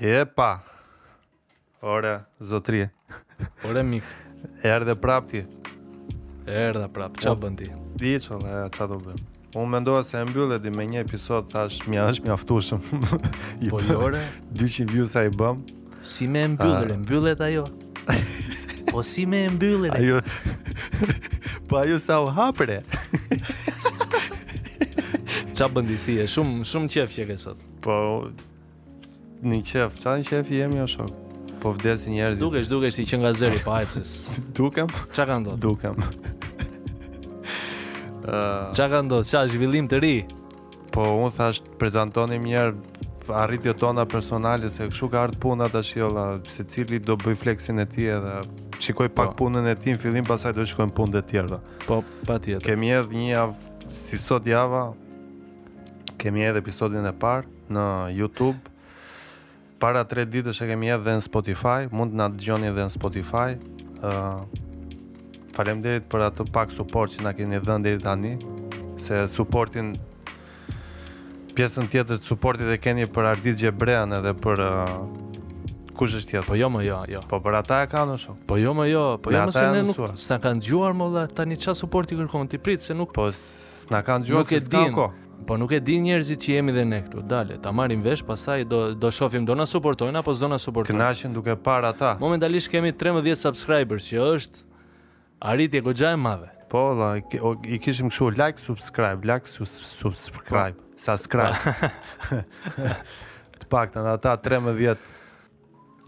Epa. Ore, zotri. Ore mik. Erdhe prap ti. Erdha prap, ç'a bën ti? Di çfarë, ç'a do bëj. Unë mendova se e mbylle ti me një episod thashë mja është mjaftueshëm. po jo ore, 200 views a i bëmë. Si ma mbylle, mbyllet ajo. po si ma mbylle? Ajo. po ajo sa u hapre. Ç'a bën ti si je shumë shumë qejf që ke sot. Po, në qejf, ça në qejf jemi o shok? Po vdesin njerëzit. Dukesh, dukesh ti që nga zëri pa ecës. Dukem? Ça ka ndodhur? Dukem. uh, ça ka ndodhur? Ça, zhvillim të ri? Po, unë thashë të prezentonim njëherë arritjet tona personale, se kshu ka ardhë puna tashi o lla, secili do bëjë fleksin e tij edhe shikojë pak po. punën e tij në fillim, pastaj do shikojmë punët e tjerëve. Po, patjetër. Kemi edhe një javë, si sot java, Kemi edhe episodin e parë në YouTube. Para 3 ditësh e kemi edhe në Spotify, mund të na dëgjoni edhe në Spotify. Ë uh, Faleminderit për atë pak suport që na keni dhënë deri tani, se suportin pjesën tjetër të suportit e keni për Ardit Gjebrean edhe për uh, Kush është tjetër? Po jo më jo, jo. Po për ata e kanë shumë. Po jo më jo, po jo më se ne nuk s'na kanë dëgjuar mo vlla tani çfarë suporti kërkon ti prit se nuk po s'na kanë dëgjuar se s'ka kohë. Po nuk e dinë njerëzit që jemi dhe ne këtu. Dale, ta marrim vesh, pastaj do do shohim do na suportojnë apo s'do na suportojnë. Kënaqen duke parë ata. Momentalisht kemi 13 subscribers që është Arritje goxha e madhe. Po valla, i kishim kështu like subscribe, like subscribe, po. subscribe. Të paktën ata 13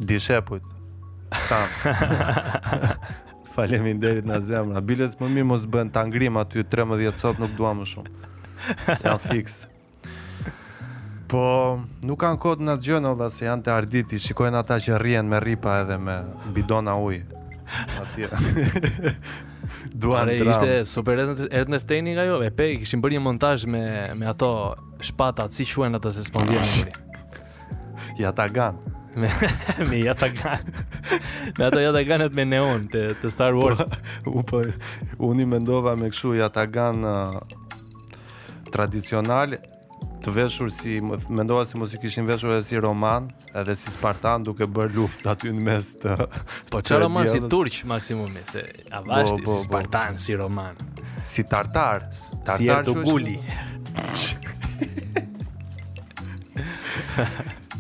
dishepujt. Tam. Faleminderit nga zemra. Biles më mirë mos bëhen ta ngrijmë aty 13 sot nuk dua më shumë. Ja fiks. Po, nuk kanë kohë të na dëgjojnë, o lla, se janë te Arditi, shikojnë ata që rrihen me ripa edhe me bidona ujë. Atje. Duan Ore, ishte super edhe edhe në fteni nga jo, e pe i kishin bërë një montazh me me ato shpatat, si quhen ato se s'po vjen. Jatagan. Me me jatagan. Me ato jataganët me neon të, të Star Wars. Po, u po unë mendova me kështu jatagan uh, tradicional të veshur si mendova se mos i kishin veshur edhe si roman, edhe si spartan duke bërë luftë aty në mes të. Po çfarë roman si turq maksimumi se avash ti si spartan si roman, si tartar, tartar si Ertugruli.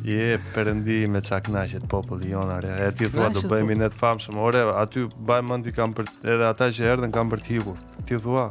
Je perëndi me ça kënaqet populli jonë ore. E ti thua do bëhemi ne të famshëm. Ore, aty mbaje mend i kam edhe ata që erdhën kanë për të ikur. Ti thua,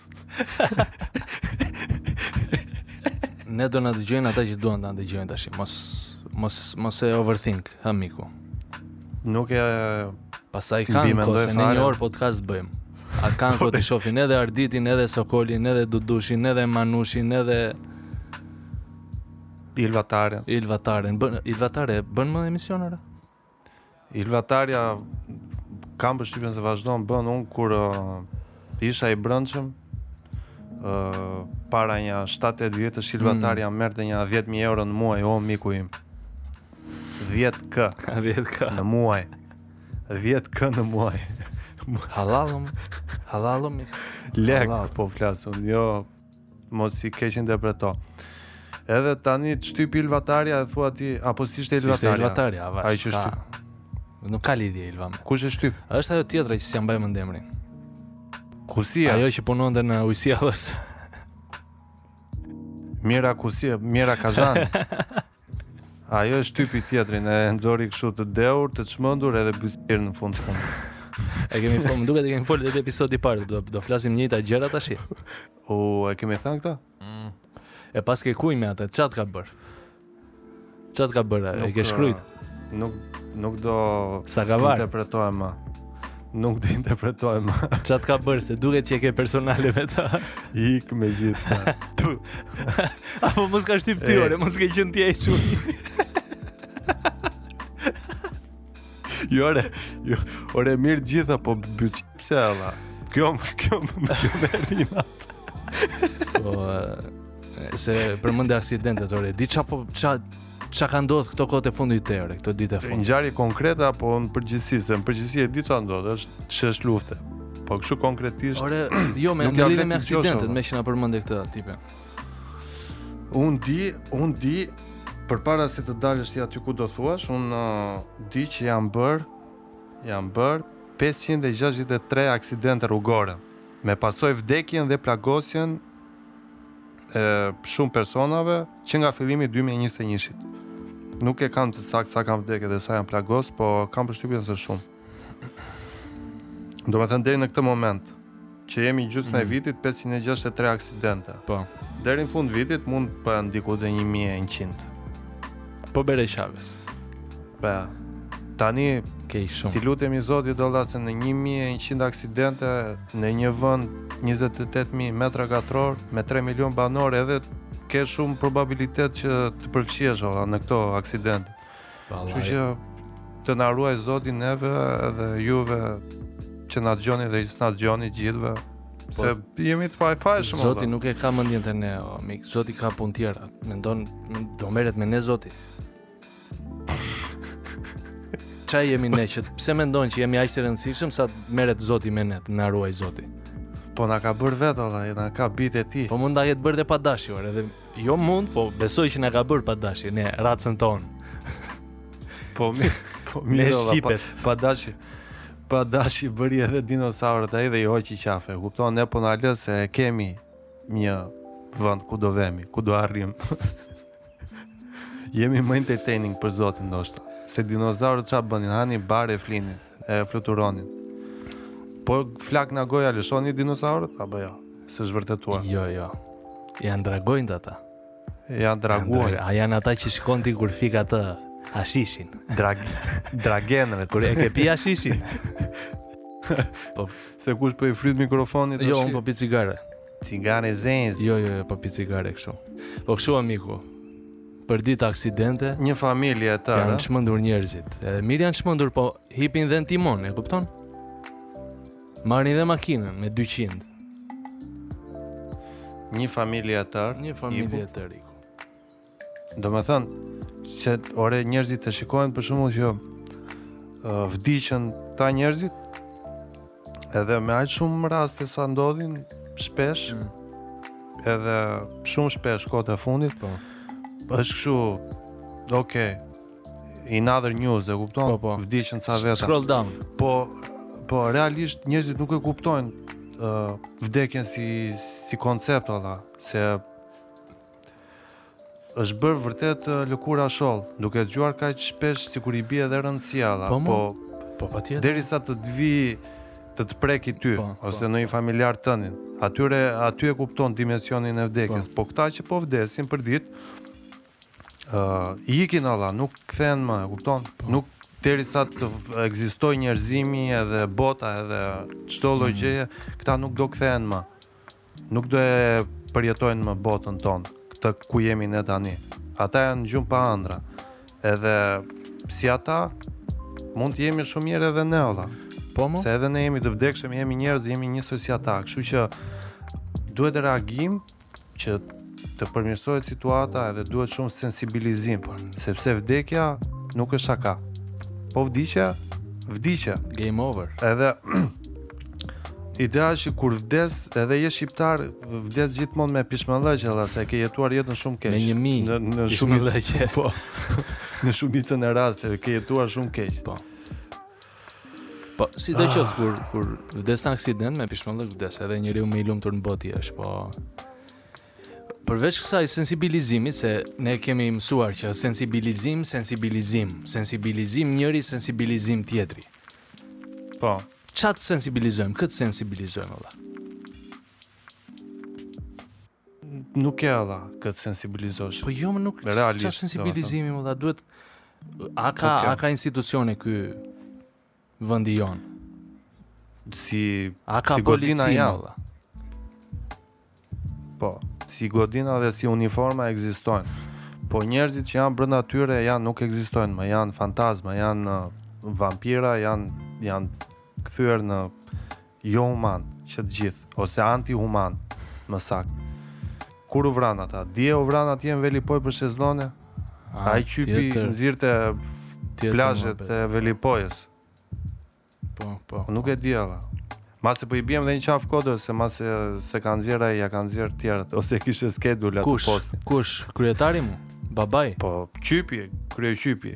Ne do na dëgjojnë ata që duan ta dëgjojnë tash. Mos mos mos e overthink, a miku. Nuk e pastaj kanë kohë se në një orë podcast bëjmë. A kanë kohë të shofin edhe Arditin, edhe Sokolin, edhe Dudushin, edhe Manushin, edhe Ilva Taren. Ilva Taren, bën Ilva Tare, bën më emisione, ore? Ilva Tarja kam përshtypjen se vazhdon bën, unë kur uh, isha i brendshëm uh, para nja 7-8 vjetësh Ilva Tarja mm. merrte nja 10000 euro në muaj o miku im. 10k. 10k në muaj. 10k në muaj. Hallall. Hallall. Lek po flasun. Jo, mos i keqinterpreto. Edhe tani të shtypi Ilva Tarja e thua ti, apo si ishte Ilva Tarja? Si ishte Ilva Tarja, vlla, Ai që shtyp. Nuk ka lidhje Ilva me. Kush e shtyp? Është ajo tjetra që s'ja mbaj mend emrin. Kush, ajo? Ajo që punonte në Ujësjellës. Mira Kusia, Mira Kazan. Ajo e shtypi tjetrin, e nxori kështu të dehur, të çmendur edhe bythqir në fund fund. E kemi fol, më duket e kemi folë edhe episodi i parë, do do flasim të njëjtat gjëra tash. O, e kemi thënë këtë? Mm. E pas ke kuj me atë, ça të ka bërë? Ça të ka bërë, e ke shkruajt. Nuk nuk do sa ka var. Interpretohem më. Nuk të interpretojmë. Ça të ka bërë, se duket që e ke personale me ta. Ik me gjithë. Tu. Apo mos të ka shtyp ty, ore, mos ke qenë ti ai çuni. jo, ore, jo, ore, mirë të gjitha, po bëqë, pse e the? Kjo, kjo, më kjo me rinat. Po, se përmënde aksidentet, ore, di ça po, ça, Ça ka ndodh këto kohët e fundit, ore, këto ditët e fundit? Ngjarje konkrete apo në përgjithësi, se në përgjithësi e di ça ndodh, është shesh lufte. Po kështu konkretisht. Ore, jo në lidhje me aksidentet, meqë na përmende këta tipa. Unë di, unë di përpara se të dalësh ti aty ku do thuash, unë uh, di që janë bërë janë bërë 563 aksidente rrugore me pasojë vdekjen dhe plagosjen e shumë personave që nga fillimi i 2021-shit. Nuk e kam të saktë sa kanë vdekë dhe sa janë plagos, po kam përshtypjen se shumë. Domethënë deri në këtë moment, që jemi gjysma e mm. vitit 563 aksidente. Po. Deri në fund të vitit mund të jenë diku te 1100. Po bëre shumëzim. Pa. Tani ke shumë. T'i lutemi Zotit, doja, se në 1100 aksidente në një vend 28000 metra katror me 3 milion banorë edhe ke shumë probabilitet që të përfshihesh ore në këto aksidente. Kështu që të na ruaj Zoti neve edhe juve që na dëgjoni dhe që s'na dëgjoni, gjithëve. Po, se jemi të pafajshëm. Zoti nuk e ka mendjen te ne, o mik. Zoti ka punë tjera. Mendon do merret me ne Zoti. Ça jemi ne që pse mendon që jemi aq të rëndësishëm sa merret Zoti me ne, na ruaj Zoti. Po na ka bërë vetë valla, na ka bit e ti. Po mund ta jetë bërë dhe pa dashje, ore, edhe jo mund, po besoj që na ka bërë pa dashje ne racën tonë. po mi, po mi, po, pa dashje. Pa dashje bëri edhe dinosaurët ai dhe i hoqi qafe. Kupton, ne po na lë se e kemi një vend ku do vemi, ku do arrijmë. Jemi më entertaining për zotin ndoshta. Se dinozaurët ça bënin, hanin bar e flinin, e fluturonin. Po flakë nga goja lëshonin dinozaurët apo jo? Ja? S'është vërtetuar. Jo, jo. Janë dragonjtë ata. Janë dragua. A janë ata që shikon ti kur fik atë hashishin? Drag dragenëve kur e ke pi hashishin. po se kush po i fryt mikrofonit Jo, unë po pi cigare. Cigare zenz. Jo, jo, jo, po pi cigare kështu. Po kështu o miku. Për ditë aksidente, një familje e tërë. Janë çmendur njerëzit. Mirë janë çmendur, po hipin dhe në timon, e kupton? Marrin dhe makinën me 200. Një familje e tërë, një familje e tërë. Domethënë, që ore njerëzit të shikojnë për shembull që uh, vdiqën këta njerëzit, edhe me aq shumë raste sa ndodhin, shpesh, mm. edhe shumë shpesh kohët e fundit, po. është kështu, oke, okay, in other news, e kupton? Po, po. Vdiqën ca veta. Scroll down. Po, po realisht njerëzit nuk e kuptojnë uh, vdekjen si si koncept alla, se është bërë vërtet uh, lëkura shollë, duke dëgjuar kaq shpesh sikur i bie edhe rëndësia alla. Po, po, po patjetër. Derisa të të vijë të të prekë ty po, po. ose po, në një familjar tëndin. Atëherë aty e kupton dimensionin e vdekjes, po, po këta që po vdesin për ditë uh, ikin alla, nuk kthehen më, e kupton? Po. Nuk derisa të ekzistojë njerëzimi edhe bota edhe çdo lloj mm. gjëje, këta nuk do kthehen më. Nuk do e përjetojnë më botën tonë, këtë ku jemi ne tani. Ata janë në gjumë pa andra. Edhe si ata mund të jemi shumë mirë edhe ne alla. Po më? Se edhe ne jemi të vdekshëm, jemi njerëz, jemi njësoj si ata, kështu që duhet reagim që të përmirësohet situata edhe duhet shumë sensibilizim, po. sepse vdekja nuk është shaka. Po vdiqe, vdiqe. Game over. Edhe ideja është që kur vdes, edhe je shqiptar, vdes gjithmonë me pishmanllëqe, edhe se ke jetuar jetën shumë keq. Me një mijë, në, në shumicën, po, në shumicën e rasteve, ke jetuar shumë keq. Po. Po, si do qoftë ah. kur kur vdes në aksident me pishmallëk vdes edhe njeriu më i lumtur në botë është, po përveç kësaj sensibilizimit se ne kemi mësuar që sensibilizim, sensibilizim, sensibilizim njëri, sensibilizim tjetri. Po. Ça të sensibilizojmë, kë të sensibilizojmë valla. Nuk ke as kë të sensibilizosh. Po jo, më nuk realisht. Çfarë sensibilizimi më dha? Duhet a ka okay. a ka institucione ky vendi jonë? Si a ka si godina valla? Po, si godina dhe si uniforma ekzistojnë. Po njerëzit që janë brenda tyre janë nuk ekzistojnë, më janë fantazma, janë uh, vampira, janë janë kthyer në johumanë që të gjithë, ose antihumanë, më saktë. Kur u vranë ata? Dje u vranë atje në Velipojë për shezlone? Ai qypi nxirrte plazhet e Velipojës? Po, po. po. Nuk e di valla. Mbase po i biem dhe një qafë kodër se mbase s'e ka nxjerrë ai, ia kanë nxjerrë tjerët ose kishte skedul atë postin. Kush? Kush? Kryetari mu? Babai? Po, qypi, kryeqypi.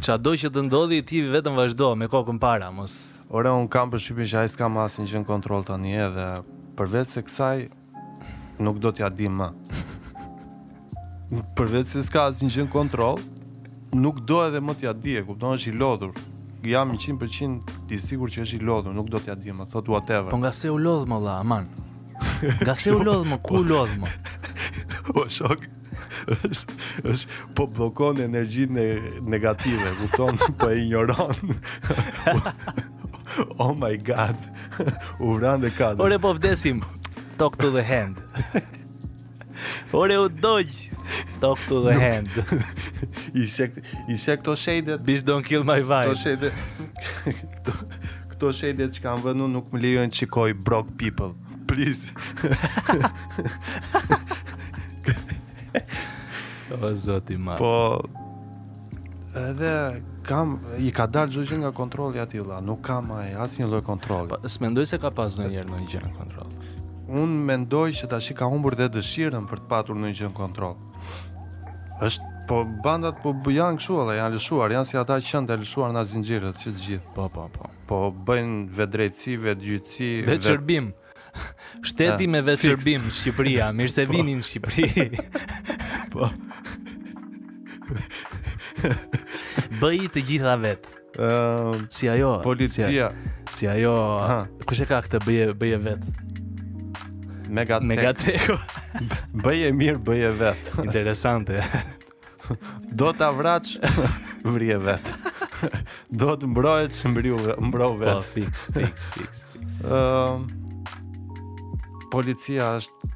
Çado që të ndodhë ti vetëm vazhdo me kokën para mos. Ore unë kam përshtypjen që ai s'ka më asnjë gjë në kontroll tani edhe përveç se kësaj nuk do t'ia di më. Përveç se s'ka asnjë gjë në kontroll nuk do edhe më t'ia di e kupton është i lodhur jam 100% i sigurt që është i lodhur nuk do t'ia di më thotë whatever. Po nga se u lodh më valla aman. Nga se u lodh më ku u lodh më. O shok. është po bllokon energjinë negative, kupton? Po e injoron. oh my god. U vran dhe ka. Ore po vdesim. Talk to the hand. Ore u dogj. Talk to the hand. I sheh i sheh këto shade-t. Bish don't kill my vibe. Këto shade-t. Këto shade-t që kam vënë nuk më lejojnë të shikoj broke people. Please. o Zot i madh. Po edhe kam i ka dalë çdo gjë nga kontrolli aty valla, nuk ka më asnjë lloj kontrolli. Po s'mendoj se ka pas' ndonjëherë ndonjë gjë në kontroll. Unë mendoj se tash i ka humbur dhe dëshirën për të patur ndonjë gjë në kontroll. Është po bandat po janë kështu valla, janë lëshuar, janë si ata që janë të lëshuar nga zinxhirët, që të gjithë. Po po po. Po bëjnë vetëdrejtësi, vetëgjyqësi, vet... Vetëshërbim. Shteti ah, me vetëshërbim Shqipëria, mirë se po. vini në Shqipëri. po. Bëji të gjitha vetë. Ëm, ehm, si ajo? Policia. Si, si ajo? Ha. Kush e ka këtë bëje bëje vetë? Megateku. Megateku. bëje mirë, bëje vetë. Interesante. Do ta vrasësh vrije vet. Do të mbrohesh, mbrohu mbrohu po, vet. Po fix, fix, fix. Ëm ehm, policia është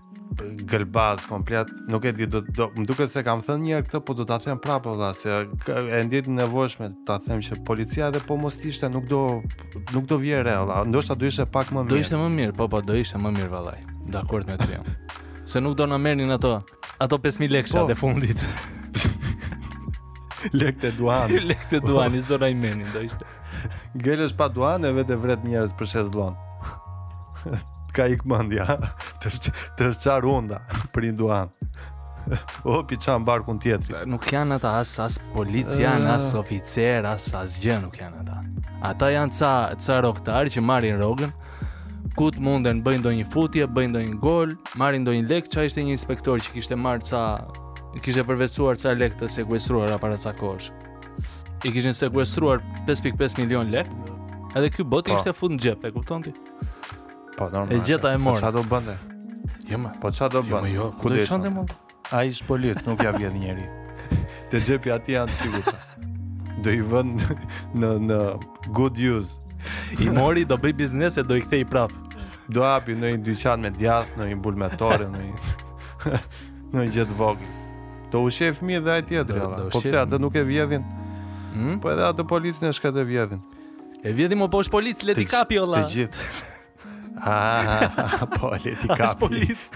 gëlbaz komplet, nuk e di do do më duket se e kam thënë një herë këtë, po do ta them prapë valla se e ndjej të nevojshme ta them që policia edhe po mos të ishte nuk do nuk do vihej re valla, ndoshta do ishte pak më mirë. Do ishte më mirë, po po do ishte më mirë vallai. Dakor me ty. se nuk do na merrnin ato Ato 5000 lekëshet po. Në fund fundit. Lek të duan. Lek të duan, s'do na i merrnin, do ishte. Gjë lesh pa duan e vetë e vret njerëz për shezllon. Ka ik mendja, të është çarë hunda për një shezllon. Po i çan barkun tjetri. Nuk janë ata as, as policë janë, as ah. oficer, as, asgjë nuk janë ata. Ata janë ca, ca rrogëtarë që marrin rrogën, ku të munden, bëjnë ndonjë futje, bëjnë ndonjë gol, marrin ndonjë lek, ça ishte një inspektor që kishte marrë ca kishte përvetësuar ca lek të sekuestruara para ca kohësh. I kishin sekuestruar 5.5 milion lek. Edhe ky bot po. i kishte fut në xhep, e kupton ti? Po, normal. E gjeta e po, mor. Po çfarë do bënte? Jo më. Po çfarë do jo, bënte? Jo, ku do t'i çonte më? Ai është polic, nuk ja vjedh njeri. Te xhepi i atij janë të sigurta. Do i vën në në good use. I mori do bëj biznese do i kthej prap. Do hapi ndonjë dyqan me djath, ndonjë bulmetore, ndonjë ndonjë gjë të vogël. Do ushqej fëmijë dhe ai tjetri. Do- do ushqej Po pse atë nuk e vjedhin? Hmm? Po edhe atë policin e shkretë e vjedhin. E vjedhim mo bosh polic, le t'i kapi olla. Të gjithë. Ah, po le t'i kapi. Polic.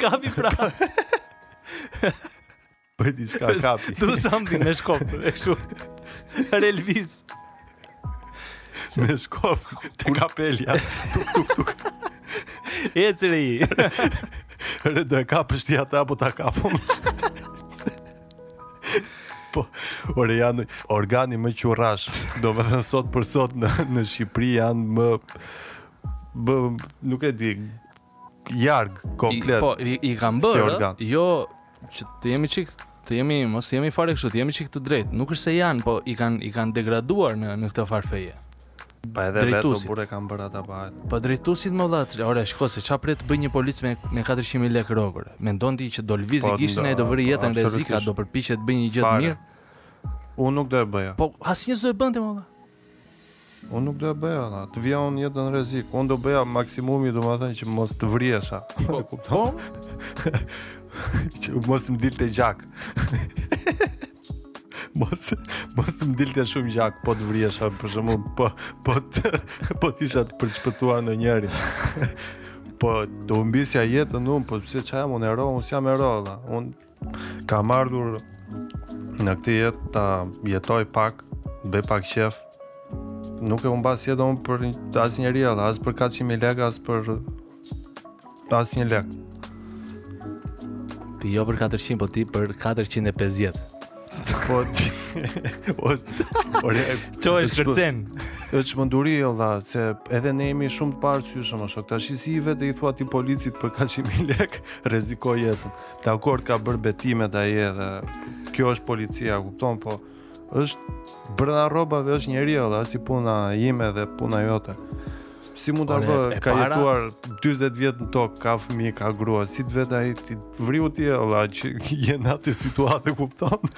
Kapi pra. Po ti shko kapi. Do something me shkop, e kështu. Relvis. Me shkop te kapelja. Tuk tuk tuk. Ec ri. Ore do e kapësh ti atë apo ta kap unë? Po, ore janë organi më qurrash. Domethënë sot për sot në, në Shqipëri janë më... Bë, nuk e di, jarg komplet. I, po, i, i kam bërë, si jo, që të jemi çik, të jemi, mos jemi fare kështu, të jemi çik të drejtë. Nuk është se janë, po i kanë i kanë degraduar në, në këtë farë feje. Pa edhe vet o burr e kan bër ata pa hajt. Po drejtuesit mo vlla, ore shiko se ça pret të bëj një polic me me katërqind mijë lek rrogë. Mendon ti që do lvizi gishtin ai do vëri jetën në rrezik a do përpiqet të bëj një gjë të mirë? Unë nuk do e bëja. Po asnjë s'do e bënte mo vlla. Unë nuk do e bëja valla, të vija unë jetën në rrezik. Unë do bëja maksimumi, domethënë që mos të vriesha. E kupton? Që mos më dilte gjak. mos mos të më dilte shumë gjak po të vriesha për shembull po po të, po të isha për të shpëtuar ndonjë njeri po të humbisja jetën unë po pse ça jam unë hero unë s'jam hero unë kam ardhur në këtë jetë ta jetoj pak bëj pak qef nuk e humbas jetën unë për asnjeri edhe as për 400 mijë lekë as për Asnjë lek. Ti jo për 400, po ti për 450. Po ti. Po. Ore, çoj shkërcen. Është çmenduri o lla se edhe ne jemi shumë të paarsyeshëm ashtu. Tashi si vete i thua ti policit për 400.000 lek, rreziko jetën. Dakord ka bërë betimet ai edhe. Kjo është policia, kupton, po është brënda rrobave është njeri o lla si puna ime dhe puna jote. Si mund ta bë ka... jetuar 40 vjet në tokë, ka fëmijë, ka grua, si të vetë ai ti vriu ti vëlla që je në atë situatë kupton.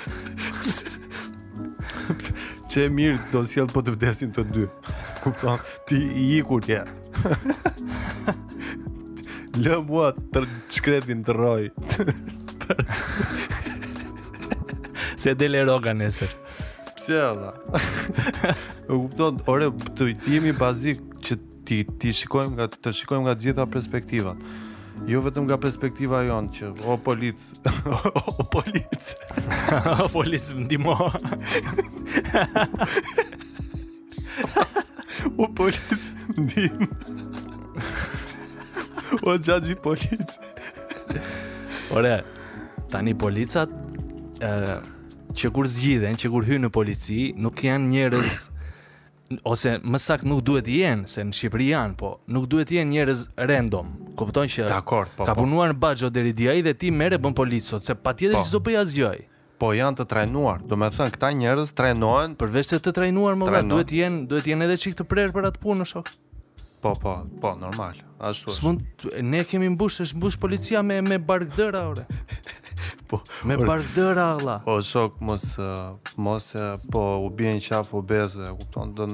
Ç'e mirë do sjell po të vdesim të dy. Kupton? Ti i ikur je. Lër mua të shkretin të rroj Se del rroga nesër Pse vëlla E kupton, ore, të jemi bazik Që t'i, t'i shikojmë nga, të shikojmë nga të gjitha perspektivat Jo vetëm nga perspektiva jonë që o polic, o polic. o polic më ndihmo. O polic, ndihmo. O xhaxhi polic. Ore, tani policat ë që kur zgjidhen, që kur hyjnë në polici, nuk janë njerëz ose më saktë nuk duhet të jenë, se në Shqipëri janë, po nuk duhet të jenë njerëz random. Kupton që Dakord, po. Ka po. punuar në baxho deri dje ai dhe ti merr e bën polic sot, se patjetër Po. që s'do bëj asgjë. ai. Po janë të trajnuar, domethënë këta njerëz trajnohen. Përveç se të trajnuar më vjen, duhet të jenë, duhet të jenë edhe çik të prerë për atë punë shok. Po po, po normal, ashtu është. S'mund ne kemi mbush, është mbush policia me me barkderra ore. Po, me barkderra o lla. Po shok mos mos po u biem në qafë obezëve, e kupton, do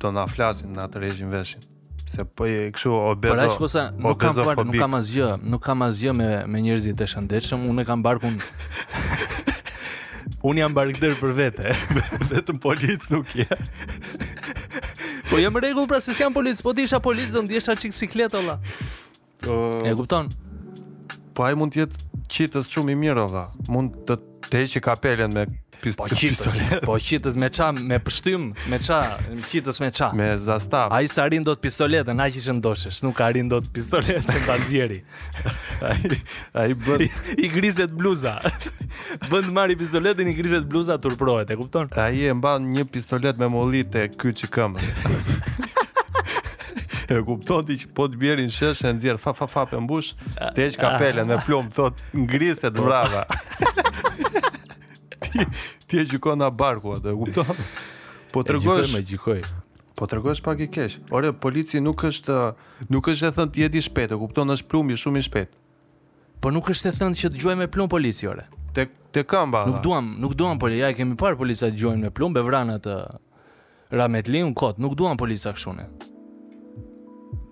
do na flasin në atë regjim veshin. Se po je kështu obezo. Por ashtu sa nuk kam far, nuk kam asgjë, nuk kam asgjë me me njerëzit e shëndetshëm, unë kam barkun. unë jam barkderr për vete, vetëm polic nuk je. po jam në rregull pra se s'jam polic, po të isha polic do ndjesha çik siklet o lla. Uh, e kupton? Po ai mund të jetë qitës shumë i mirë o vlla. Mund të të heqë kapelen me pis, po qitës, po qitës me ça, me pështym, me ça, me qitës me ça. Me zastav. Ai s'arrin dot pistoletën, aq i shëndoshësh, nuk arrin dot pistoletën ta nxjerri. ai ai bën i griset bluza. bën të marri pistoletën i griset bluza turpërohet, e kupton? Ai e mban një pistoletë me mollit te kyçi i këmbës. e kupton ti që Po të bjeri në shesh e nxjerr fa fa fa pe mbush, të heq kapelen me plumb thotë m'griset po. vrava. ti ti e gjykon nga barku atë, e kupton? Po tregosh me gjykoj. Po tregosh pak i keq. Ore polici nuk është nuk është e thënë të jetë i shpejtë, e kupton? Është plumbi shumë i shpejtë. Po nuk është e thënë që të gjuaj me plumb polici ore. Te te këmba. Nuk duam, nuk duam polici. Ja i kemi parë policat që gjuajnë me plumb e vranë atë Rahmetliun kot nuk duam polica kështu ne.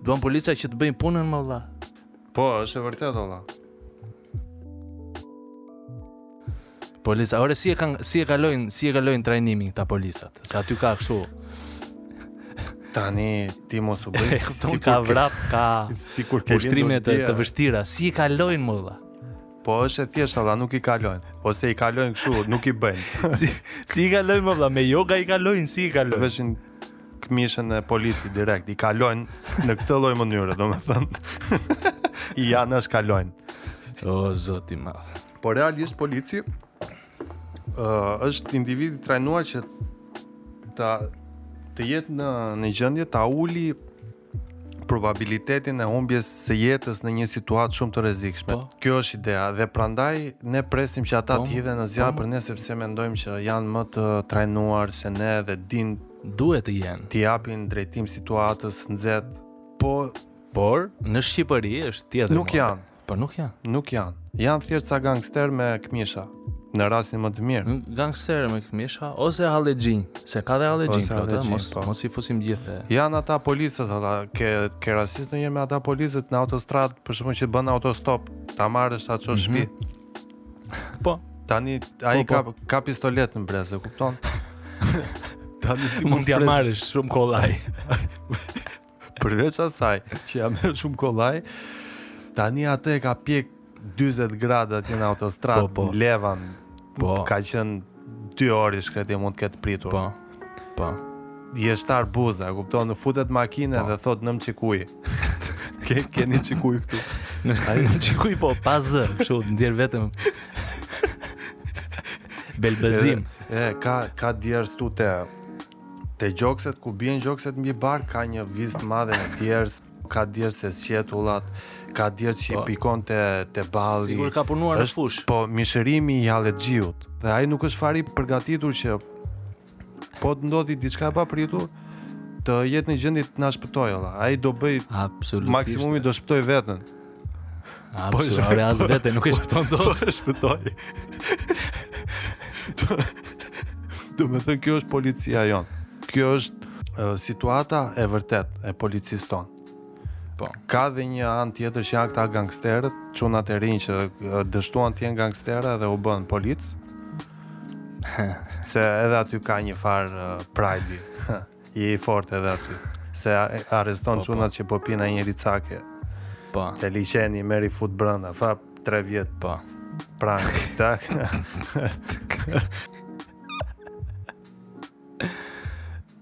Duam polica që të bëjnë punën mo vëlla. Po, është e vërtetë vëlla. Polica, ore si e kanë si e kalojnë, si e kalojnë trajnimin këta policat? Se aty ka kështu. Tani ti mos u bëj si ka vrap ka sikur ke ushtrime të, të vështira. Si e kalojnë mo vëlla? Po është e thjeshtë vëlla, nuk i kalojnë. Ose i kalojnë kështu, nuk i bëjnë. si, si i kalojnë mo vëlla, me joga i kalojnë, si i kalojnë. Veshin këmishën e policit direkt, i kalojnë në këtë lloj mënyre, domethënë. Ja, as kalojnë. O zot i madh. Po realisht polici ë uh, është individ i trajnuar që ta të jetë në në gjendje ta uli probabilitetin e humbjes së jetës në një situatë shumë të rrezikshme. Po. Kjo është ideja dhe prandaj ne presim që ata të po. hidhen në zjarr po. për ne sepse mendojmë që janë më të trajnuar se ne dhe dinë duhet të jenë. T'i japin drejtim situatës nxehtë, po por në Shqipëri është tjetër. Nuk janë. Po nuk janë. Nuk janë. Janë thjesht ca gangsterë me këmisha. Në rastin më të mirë. Gangsterë me këmisha ose hallexhinj, se ka dhe hallexhinj këtu, mos po. mos i fusim gjithë. Janë ata policët, ata ke ke rastisur ndonjëherë me ata policët në autostradë, për shokun që bën autostop, ta marrësh ta çosh mhm. shtëpi. Po, tani ai po, po. ka ka pistoletë në brez, e kupton? Tani si mund t'ia marrësh shumë kollaj. Përveç asaj, që ia merr shumë kollaj, tani atë e ka pjek 40 gradë atje në autostradë, po, po. në Levan, po. ka qenë 2 orë i shkreti mund të ketë pritur. Po, po. I është tharë buza, kupton, në futet në makinë po. dhe thotë nëm çik ujë. Ke, keni çik ujë këtu. Nëm çik ujë po, pa zë, kështu, nxjerr vetëm. Belbëzim. E, e, ka, ka djerë stu të Te gjokset, ku bien gjokset mbi bark, ka një vizë të madhe me djersë, ka djersë te sqetullat, ka djersë që i, po, pikon te te balli. Sikur ka punuar në fushë. Po mishërimi i hallexhiut. Dhe ai nuk është fare i përgatitur që po të ndodhë diçka e papritur, të jetë në gjendje të na shpëtojë valla. Ai do bëjë absolutisht. Maksimumi do shpëtojë veten. A, po, ore as veten nuk e po, shpëton dot. Po e shpëtoi. Domethënë kjo është policia jonë. Kjo është uh, situata e vërtetë e policisë tonë. Po. Ka dhe një anë tjetër që janë këta gangsterët, çunat e rinj që dështuan të jenë gangsterë dhe u bënë policë. Se edhe aty ka njëfarë uh, pride. Je i fortë edhe aty. Se arreston po, çunat po. që po pinë nga një cigare. Po. Te liqeni merr i fut brenda, fap 3 vjet. Po. Pra, tak.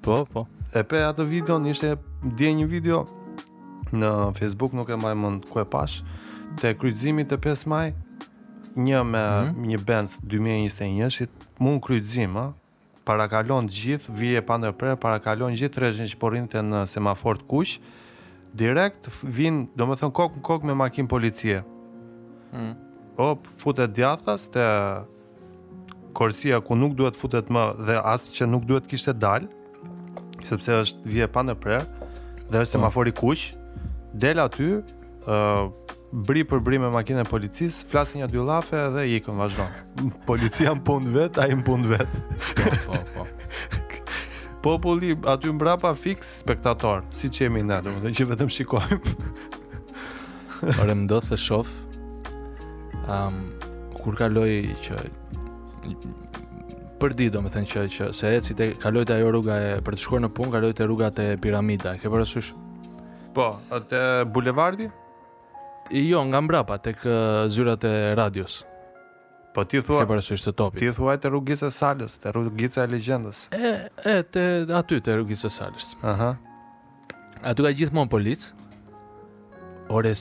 po, po. E pe atë video, ishte dje një video në Facebook, nuk e mbaj mend ku e pashë, te kryqëzimi te 5 Maji, një me mm -hmm. një Benz 2021-shit, mu në kryqëzim, a? parakalon të gjithë, vijë e pandërprerë, parakalon gjithë rreshtin që po rrinte në semafor të kuq. Direkt vijnë, domethënë kokë më kokë me makinën e policisë. Mm. Hop, futet djathas te korsia ku nuk duhet të futet më dhe as që nuk duhet të kishte dalë, sepse është vijë e pandërprerë dhe është semafor i kuq. Del aty, uh, bri për bri me makinën e policisë, flasin një dy llafe dhe ikën vazhdon. Policia në punë të vet, ai në punë të vet. Po, po, po. Populli aty mbrapa fiks spektator, siç jemi ne, domethënë që vetëm shikojmë. Ore edhe shof. Ëm um, kur kaloj përditë, domethënë që që se eci te kaloj te ajo rruga e për të shkuar në punë, kaloj te rruga te piramida. Ke parasysh? Po, te bulevardi? Jo, nga mbrapa tek zyrat e radios. Po ti thuaj Ke parasysh te Topi. Ti thuaj te rrugica e Salës, te rrugica e legjendës. E, e te aty te rrugica e Salës. Aha. Aty ka gjithmonë policë. Ore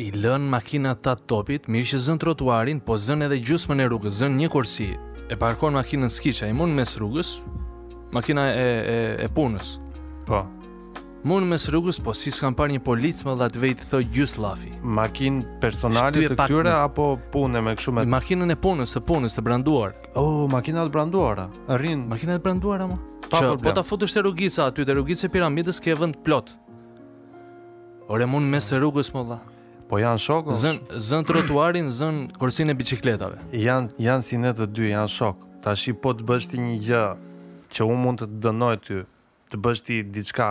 I lënë makinat ata të Topit, mirë që zënë trotuarin, po zënë edhe gjysmën e rrugës, zënë një korsi. E parkon makinën s'ki ça, ai mu në mes rrugës, makina e, e, e punës. Po. Mu në mes rrugës, po s'kam parë një polic madje të vejë t'i thojë gjysmë llafi. Makinë personale të këtyre, apo punë me kështu me? Makinën e punës, të punës, të branduar. O, oh, makina të branduara, rrinë. Makina të branduara, mo? Pa problem. Po ta futësh te rrugica aty, te rrugica e piramidës ke vënd plotë. Ore mu në mes rrugës, o dha. Po janë shok. Zën zën trotuarin, zën korsinë e biçikletave. Jan janë si ne të dy, janë shok. Tashi po të bësh ti një gjë që unë mund të të dënoj ty, të bësh ti diçka.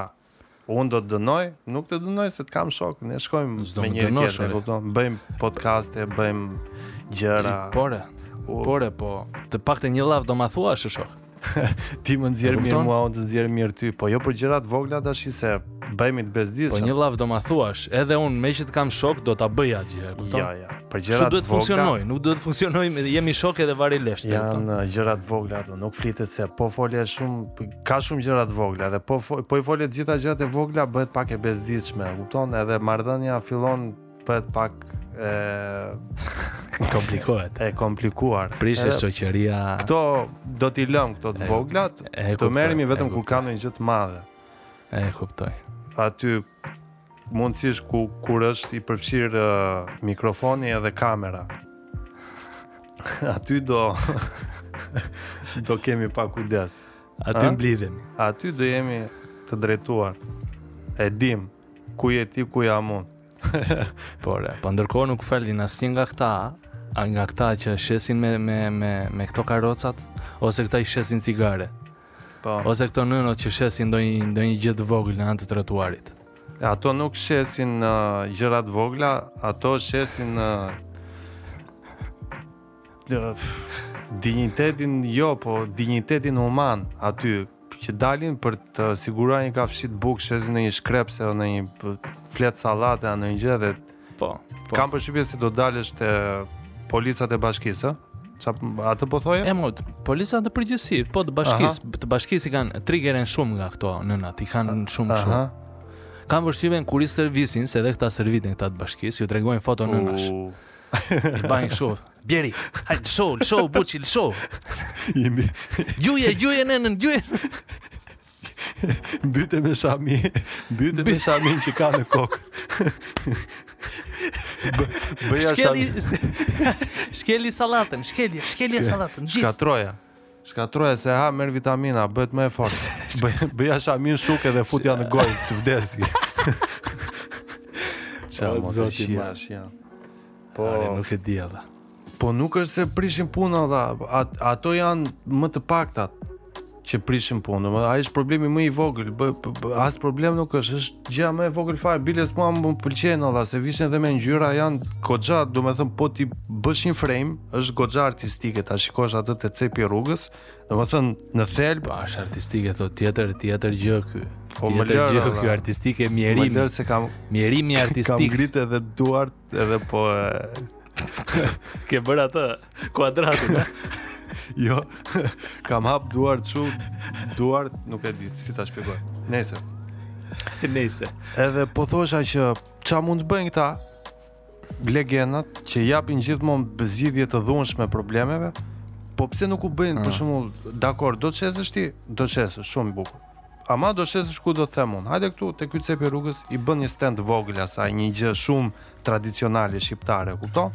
Unë do të dënoj, nuk të dënoj se të kam shok, ne shkojmë me njëri-tjetrin, e kupton? Bëjmë podcaste, bëjmë gjëra. Po re. Po re, po. Të paktën një llaf do ma thuash shok. ti më nxjerr mirë mua, unë të nxjerr mirë ty, po jo për gjëra të vogla tash se bëhemi të bezdisshëm. Po një llaf do ma thuash, edhe unë meqë të kam shok do ta bëj atë gjë, e kupton? Ja, ja. Për gjëra të vogla. Nuk duhet funksionojë, nuk duhet funksionojë, jemi shok edhe vari lesht. Janë uh, gjëra të vogla ato, nuk flitet se po folje shumë, ka shumë gjëra të vogla dhe po po i folje të gjitha gjërat e vogla bëhet pak e bezdisshme, e kupton? Edhe marrëdhënia fillon Bëhet pak e komplikohet. E komplikuar. Prishet shoqëria. Kto do t'i lëmë këto të voglat, do merremi vetëm kur ka një gjë të madhe. E kuptoj. Aty mundësisht ku kur është i përfshirë uh, mikrofoni edhe kamera. Aty do do kemi pak kujdes. Aty mblidhemi. Aty do jemi të drejtuar. E dimë, Ku je ti, ku jam unë? Por, e, po ndërkohë nuk falin asnjë nga këta, a nga këta që shesin me me me me këto karrocat ose këta që shesin cigare. Po. Ose këto nënat që shesin ndonjë ndonjë gjë të vogël në anë të trotuarit. Ato nuk shesin uh, gjëra të vogla, ato shesin uh, Dinjitetin jo, po dinjitetin human aty që dalin për të siguruar një kafshatë bukë, shesin një shkrepëse o një fletë sallate a ndonjë gjë dhe po, po. Kam përshtypjen se do dalësh te policat e bashkisë, ë? Ça, atë po thoje? Emot, policat në përgjithësi, po të bashkisë, Aha. të bashkisë kanë trigerohen shumë nga këto nënat, i kanë shumë shumë. Kam përshtypjen kur i stërvisin se edhe këta stërviten këta të bashkisë, ju tregojnë foto uh. nënash. I bëjnë kështu. Bjeri, hajt lëshoju, lëshoju buçi, lëshoju. Jemi Gjuje, gjuje nënën, gjuje. mbyte me shami, mbyte me shamin që ka në kokë. Bë- Bëja shami. Shkeli, shkeli sallatën, shkeli, shkeli sallatën. Gjithë. Shkatroja. Shkatroja se ha merr vitamina, bëhet më e fortë. Bëj bëja shamin shuke dhe futja në gojë të vdesi. Çfarë, o zot i madh, ja. Po ore, nuk e di edhe. Po nuk është se prishin punë dha, at, ato janë më të paktat që prishin punën. Ai është problemi më i vogël, bë, bë, as problem nuk është, është Gjëja më e vogël fare biles mua më pëlqen olla se vishen edhe me ngjyra janë goxha, domethënë po t'i bësh një frame, është goxha artistike ta shikosh atë te cepi rrugës, domethënë në thelb po është artistike to tjetër tjetër gjë ky. Po më lër gjë ky artistike mjerim. Më lër se kam mjerimin artistik. Kam ngritë edhe duart Edhe po Ke bërë atë kuadratin, ha? jo, kam hap duart, çu duart, nuk e di si ta shpjegoj. Nëse. Nëse. Edhe po thosha që ça mund të bëjnë këta legjendat që japin gjithmonë zgjidhje të dhunshme problemeve, po pse nuk u bëjnë për ah shembull dakord, do të shesësh ti, do të shesësh shumë bukur. Ama do shesësh ku do të them unë. Hajde këtu te ky cep i rrugës i bën një stand të vogël asaj, një gjë shumë tradicionale shqiptare, kupton?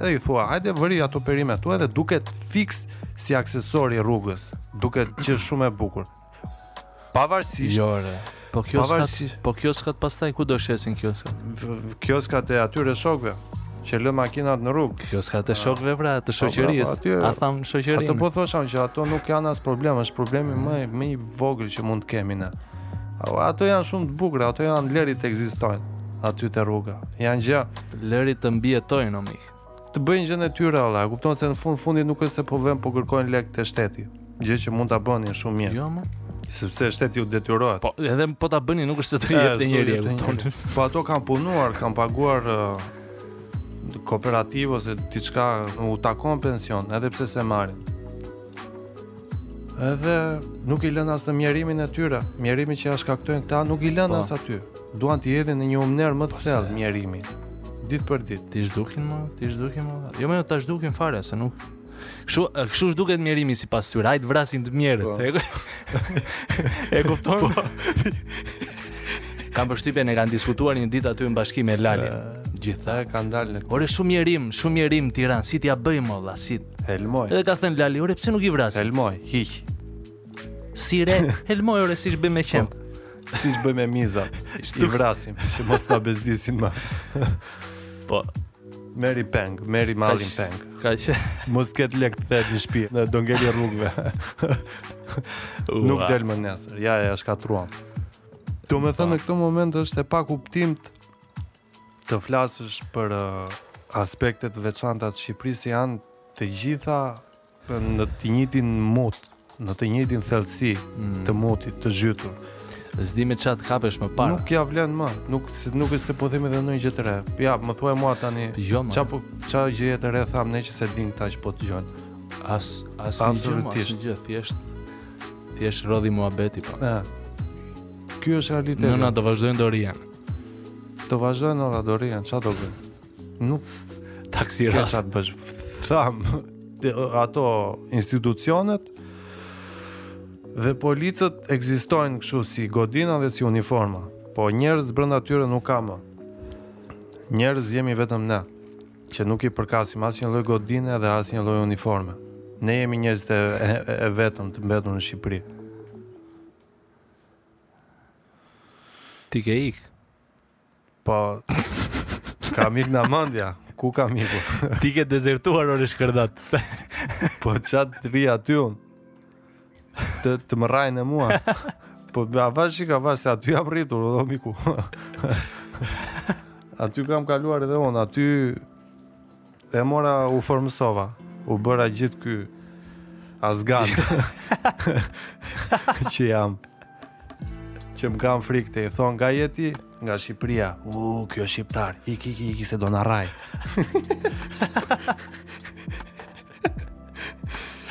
Edhe i thua, hajde vëri ato perime aty edhe duket fiks si aksesor i rrugës, duket gjë shumë e bukur. Pavarësisht. Jo, re. Po kjo s'ka, po kjo s'ka pastaj ku do shesin kjo s'ka. Kjo s'ka e atyre shokëve. që lë makinat në rrugë. Kjo s'ka të shokëve pra, të po, shoqërisë. Aty a tham shoqërinë. Po po thosha që ato nuk janë as problem, është problemi më i vogël që mund të kemi ne. Ato janë shumë të bukura, ato janë, lëri të ekzistojnë aty te rruga. Janë gjë lëri të mbijetojnë o mik. Të bëjnë gjën e tyre alla, kupton se në fund fundit nuk është se po venë po kërkojnë lek te shteti. Gjë që mund ta bënin shumë mirë. Jo më. Sepse shteti u detyrohet. Po edhe po ta bëje nuk është se të jepte njeri e kupton. Po ato kanë punuar, kanë paguar uh, kooperativë ose diçka u takon pension, edhe pse s'e marrin. Edhe nuk i lënë as në mjerimin e tyre, mjerimi që ua shkaktojnë këta nuk i lënë po. as aty. Duan t'i hedhin në një humnerë më të po thellë mjerimi. Ditë për ditë. T'i zhdukin më, t'i zhdukin më. Jo më ta zhdukin fare se nuk Kështu, kështu zhduket mjerimi sipas tyre. Hajt vrasin të mjerët. Po. e kupton? Po. Kam përshtypjen e kanë diskutuar një ditë aty në bashki me Lalin. Gjithë sa kanë dalë në. Ore shumë mjerim, shumë mjerim Tiranë, si t'ia bëjmë olla, si. Helmoj. Edhe ka thënë Lali, ore pse nuk i vrasin? Helmoj, hiq. Si re, helmoj ore siç bëjmë me qen. Po. Siç bëjmë me miza, i vrasim, që mos të bezdisin më. Po, Merri peng, merri mallin peng. Kaq. Mos të ketë lek të kthehet në shtëpi, në do ngelet rrugëve. Nuk del më nesër. Ja, ja, shkatërruam. Domethënë në këtë moment është e pakuptimtë të flasësh për uh, aspekte të veçanta të Shqipërisë janë të gjitha Në të njëjtin mut, në të njëjtin thellësi mm. të mutit të zhytur. S'di me ça të kapesh më parë. Nuk ja vlen më, nuk se nuk është se po themi edhe ndonjë gjë të re. Ja, më thuaj mua tani. Jo, ça po ça gjë të re thamë ne që s'e dinë këta që po dëgjojnë. As as absolutisht gjë, thjesht thjesht rodhi muhabeti po. Ja. Ky është realiteti. Nëna do vazhdojnë të rrihen. Do vazhdojnë nëna të rrihen, ça do bëjnë? Nuk Taksirat. Kjo ça të bësh. Thamë ato institucionet dhe policët ekzistojnë kështu si godina dhe si uniforma. Po njerëz brenda tyre nuk ka më. Njerëz jemi vetëm ne që nuk i përkasim asnjë lloj godine dhe asnjë lloj uniforme. Ne jemi njerëzit e, e vetëm të mbetur në Shqipëri. Ti ke ik. Po. Ka mik në mëndja, ku ka miku? Ti ke dezertuar ore shkërdhatë. po ça të rri aty unë. Të, të më rrahin e mua. Po avash çka avash, se aty jam rritur, o miku. aty kam kaluar edhe unë, aty E mora, u formësova, u bëra gjithë ky azgan që jam. Që më kanë frikën, i thonë nga je ti, nga Shqipëria. U, ky shqiptar, ik, ik, ik se do na rrahë.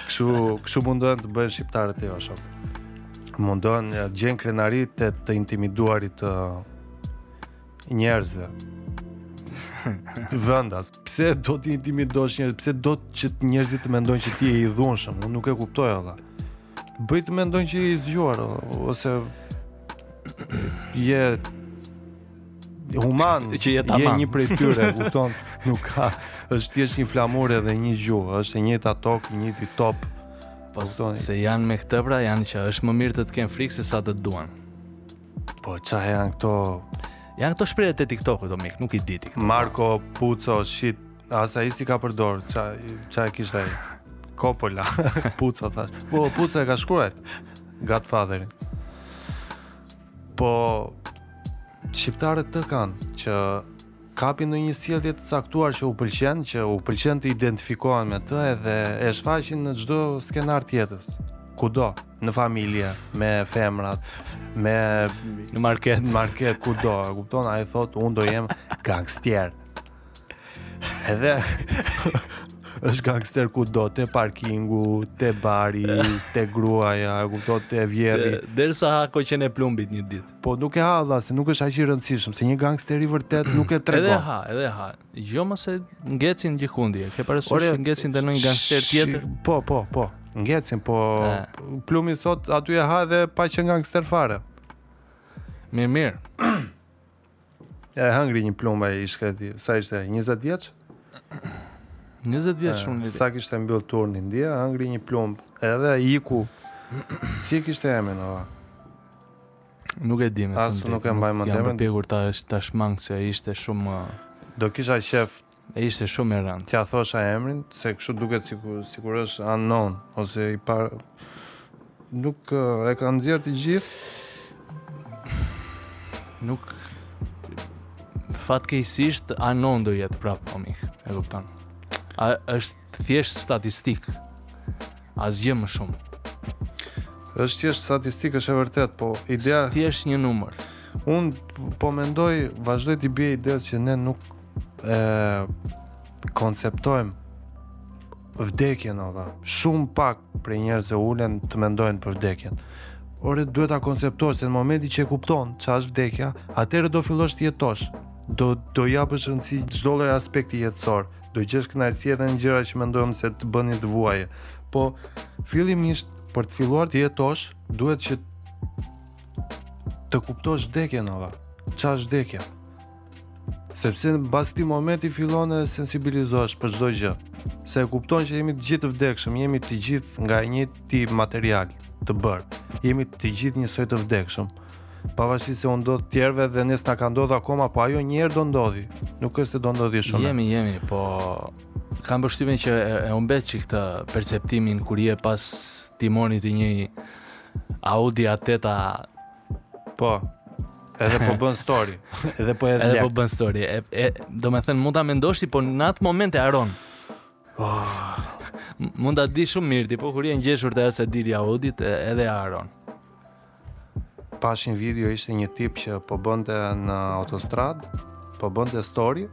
këshu, këshu mundohen të bëhen shqiptarët e jo shumë. Mundohen të gjejnë krenari te, te intimiduarit të, njerëzve. Të vendasve. Pse do të intimidosh njerëz? Pse do ti që njerëzit të mendojnë që ti je i dhunshëm? Unë nuk e kuptoj atë. Bëji të mendojnë që je i zgjuar ose je human që je tamam. Je një prej tyre, kupton? Nuk ka, është thjesht një flamur edhe një gjuhë, është e njëjta tokë, i njëjti top. Po se janë me këtë pra, janë që është më mirë të të kenë frikë sesa të duan. Po ça janë këto? Janë këto shprehjet e TikTokut o mik, nuk i di ti. Mario Puzo shit, as ai s'i ka përdor, ça ça e kishte ai. Coppola, Puzo thashë. Po Puzo e ka shkruajt Godfatherin. Po shqiptarët e kanë që Kapin një sjellje të caktuar që u pëlqen, që u pëlqen të identifikohen me të edhe e shfaqin në çdo skenar të jetës. Kudo, në familje, me femrat, me në market, në market kudo, e kupton? Ai thotë, "Unë do jem gangster." Edhe është gangster kudo, te parkingu, te bari, te gruaja, kudo, te vjehrri. Derisa ha koqen e plumbit një ditë. Po nuk e ha dha, se nuk është aq i rëndësishëm se një gangster i vërtet nuk e tregon. Edhe ha, edhe ha. Jo mo se ngecin gjikundi, ke parasysh që ngecin dhe në një gangster tjetër? Po, po, po. Ngecin, po plumbi sot aty e ha dhe pa qenë gangster fare. Mirë, mirë. Ja e hangri një plumb ai ishte. Sa ishte ai? 20 vjeç? 20 vjeç shumë mirë. Sa kishte mbyll turnin dje, hangri një plumb. Edhe ai iku. Si e kishte emrin o? Nuk e di më. As nuk e mbaj mend emrin. Jam përpjekur ta shmang se ishte shumë do kisha qef E ishte shumë e rëndë. T'ia thosha emrin, se kështu duket sikur sikur është unknown ose i pa... nuk e kanë nxjerr të gjithë. Nuk fatkeqësisht unknown do jetë prapë o mik, e kupton. A është Thjesht statistik. Asgjë më shumë. Është thjesht statistik, është e vërtet, po ideja thjesht një numër. Unë po mendoj, vazhdoj t'i bie idesë që ne nuk e konceptojmë vdekjen o vlla. Shumë pak prej njerëzve ulen të mendojnë për vdekjen. Ore duhet ta konceptosh se në momentin që e kupton çfarë është vdekja, atëherë do fillosh të jetosh. Do do japësh rëndësi çdo lloj aspekti jetësor, do gjesh kënaqësi edhe në gjëra që mendon se të bënin të vuaje. Po fillimisht për të filluar të jetosh, duhet që të kuptosh vdekjen o vlla. Ça është vdekja? Sepse mbas atij momenti fillon e sensibilizohesh për çdo gjë. Se e kupton që jemi të gjithë të vdekshëm, jemi të gjithë nga një tip materiali të bërë. Jemi të gjithë njësoj të vdekshëm. Pavarësisht se u ndodh tjerëve dhe ne s'na ka ndodhur akoma, po ajo një herë do ndodhi. Nuk është se do ndodhi shumë. Jemi, jemi, po kam përshtypjen që e, e humbet çik këtë perceptimin kur je pas timonit të një Audi A8 a po edhe po bën story, edhe po edhe, edhe po bën story. E, e do të thënë mund ta mendosh ti, po në atë moment e harron. Oh. Mund ta di shumë mirë ti, po kur je ngjeshur te sedilja e Audit edhe e harron. Pash një video ishte një tip që po bënte në autostrad, po bënte story.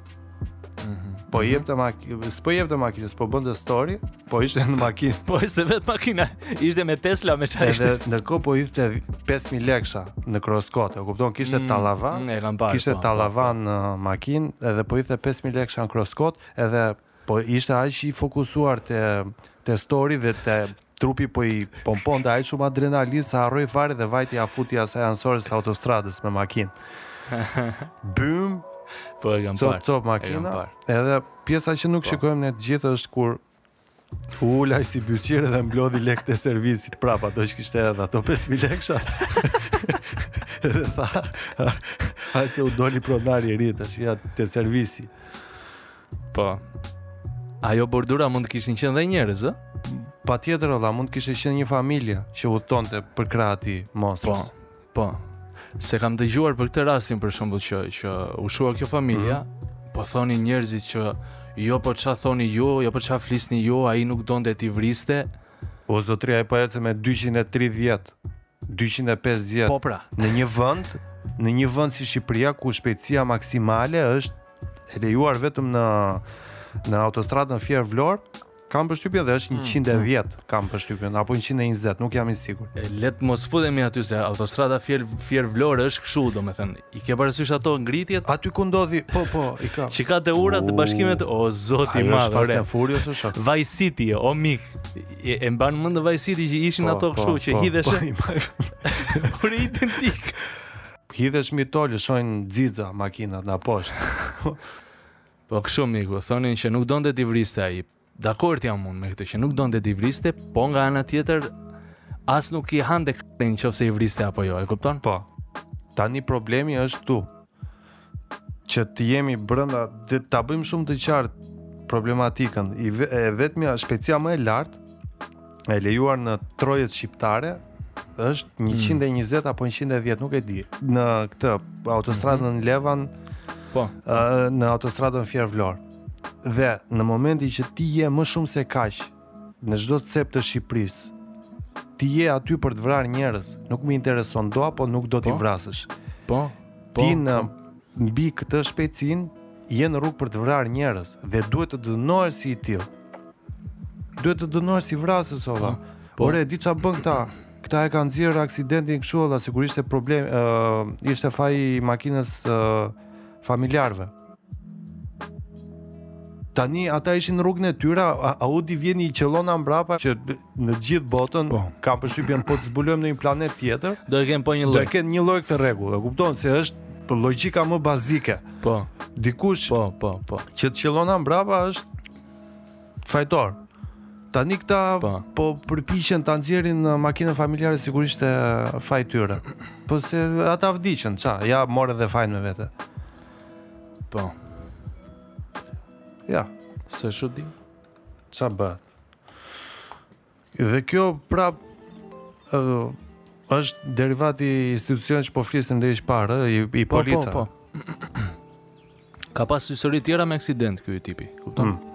Mm -hmm. Po mhm. jepte makinë, s'po jepte makinë, s'po bënte story, po ishte në makinë. Po ishte vetë makina, ishte me Tesla me çfarë ishte. Edhe ndërkohë po hidhte 5000 lekësha në kroskot, e kupton, kishte mm, tallavan. Mm, kishte po, po, tallavan po. në makinë, edhe po hidhte 5000 lekësha në kroskot, edhe Po ishte aq i fokusuar te te story dhe te trupi po i pomponte aq shumë adrenalinë sa harroi fare dhe vajti ja futi asaj anësores së autostradës me makinë. Bym. Po e kam parë. Cop cop makina. Edhe pjesa që nuk po. shikojmë ne të gjithë është kur u ulaj si buçe dhe mblodhi lekët e servisit prapa, po që kishte edhe ato 5.000 leksha. dhe tha, a që u doli pronari i ri, është ja të servisi. Po. Ajo bordura mund të kishin qenë dhe njerëz, ë? Patjetër, o vlla, mund të kishte qenë një familje që udhëtonte përkrah atij monstrës. Po, po. Se kam dëgjuar për këtë rastin për shembull, që u shua kjo familja, mm -hmm. po thonin njerëzit që jo po ça thoni ju, jo po ça flisni ju, ai nuk donte t'i vriste. O zotëri, ai po ecte me 230 dyqind e pesëdhjetë Po pra. në një vend, në një vend si Shqipëria ku shpejtësia maksimale është e lejuar vetëm në në autostradën Fier Vlorë, kam përshtypjen dhe është 110, mm. kam përshtypjen apo 120, nuk jam i sigurt. Le të mos futemi aty se autostrada Fier Fier Vlorë është kështu, domethënë. I ke parasysh ato ngritjet? Aty ku ndodhi, po po, i kam. Që ka te urat, te bashkimet, o zoti i madh. Fast and Furious është shok. Vice City, o mik. E, e mban mend Vice City që ishin po, ato po, kështu që po, hidheshin. Po, identik. Hidhesh mbi to, lëshojnë xixa makinat na poshtë. po kështu miku, thonin që nuk donte t'i vriste ai. Dakord jam unë me këtë që nuk donte t'i vriste, po nga ana tjetër as nuk i hante kari qoftë se i vriste apo jo, e kupton? Po, tani problemi është tu, që të jemi brënda, ta bëjmë shumë të qartë problematikën, e vetmja shpejtësia më e lartë, e lejuar në trojet shqiptare, është 120 mm. apo 110, nuk e di, në këtë autostradën mm -hmm. Levan, po, në autostradën Fier Vlorë. Dhe në momentin që ti je më shumë se kaq në çdo cep të Shqipërisë, ti je aty për të vrarë njerëz, nuk më intereson do apo nuk do t'i po. vrasësh. Po. Po. Ti në po. mbi këtë shpejtësinë je në rrugë për të vrarë njerëz dhe duhet të dënohesh si i tillë. Duhet të dënohesh si vrasës o vëlla. Po. po. Ore, di çfarë bëjnë këta? Këta e kanë nxjerrë aksidentin kështu vëlla, sigurisht ishte problem, uh, ishte faji i makinës uh, familjarëve. Tani ata ishin në rrugën e tyre, Audi vjen i qëllon nga mbrapa që në gjithë botën po. kam përshtypjen po të zbulojmë ne një planet tjetër. Do e kenë po një lloj. Do e kenë një lloj këtë rregull. E kupton se është po logjika më bazike. Po. Dikush po, po, po. Që të qëllon nga mbrapa është fajtor. Tani këta po, po përpiqen ta nxjerrin makinën familjare sigurisht është faji i tyre. Po se ata vdiqën, ça, ja morën edhe fajin me vete. Po. Ja, se s'u di. Ça bëhet? Dhe kjo prap uh, është derivati i institucionit që po flisim deri që parë, i, i po, po, policia. Po, po. Ka pas histori të tjera me aksident ky tipi, kupton? Mm.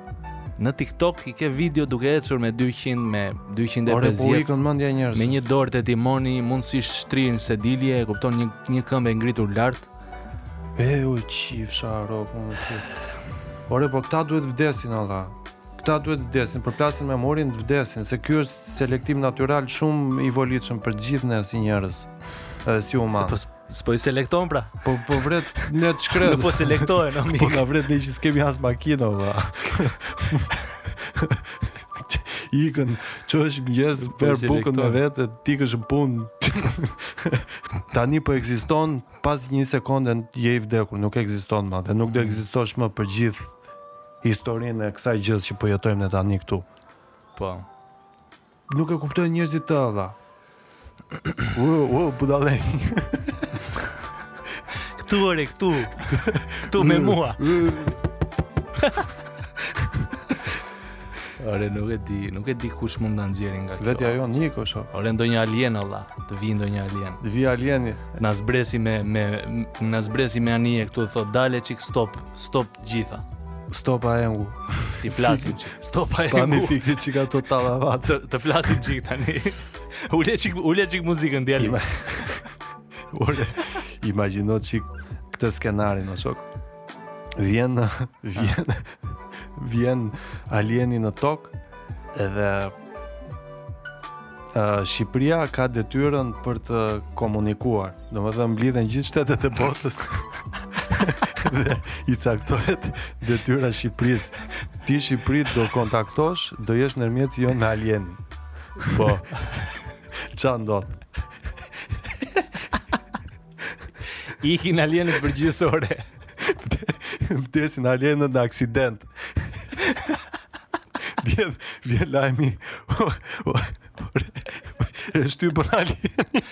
Në TikTok i ke video duke ecur me 200 me 250. Ore po ikën mendja njerëzve. Me një dorë te timoni, mundësisht shtrirë në sedilje, e kupton një një këmbë e ngritur lart. E u qifsha robt unë ty. Ore po këta duhet vdesin alla. Këta duhet vdesin, përplasin me murin të vdesin, se ky është selektim natyral shumë i volitshëm për gjithë ne si njerëz, si humanë. Po, S'po i selekton pra. Po po vret ne të shkretët. Nuk po selektohen o mik. Po na vret ne që s'kemi as makinë o vlla. Ikën, çohesh në mëngjes, po merr bukën me vetë, të ikësh në punë. Tani po ekziston pas një sekonde je i vdekur, nuk ekziston më dhe nuk do ekzistosh më për gjithë historinë e kësaj gjëje që po jetojmë ne tani këtu. Po. Nuk e kuptojnë njerëzit të dha. U, u, budallenj. Këtu ore, këtu. Këtu me mua. Ore nuk e di, nuk e di kush mund të na nxjerri nga kjo. Vetja jonë, kush. Ore ndonjë alien o vlla, të vi ndonjë alien. Të vi alieni. Na zbresi me me, na zbresi me anije këtu të thotë dale çik stop, stop Gjitha. Stopa e ngu. Të flasim çik. Stopa e ngu. Tani fikti çik ato tallavatë. Të, të flasim çik tani. Ule çik, ule çik muzikën, djali. Ima... Ore, imagjino çik këtë skenarin, o shok. Vjen, vjen, vjen alieni në tokë, edhe Shqipëria ka detyrën për të komunikuar. Domethënë mblidhen gjithë shtetet e botës. dhe i caktohet detyra Shqipërisë. Ti Shqipëri do kontaktosh, do jesh ndërmjetësi jonë me alienin. Po. Ça ndodh? Ikin alienët për gjysmë ore. Vdesin alienët në aksident. Vjen, vjen lajmi. U shtyp alieni.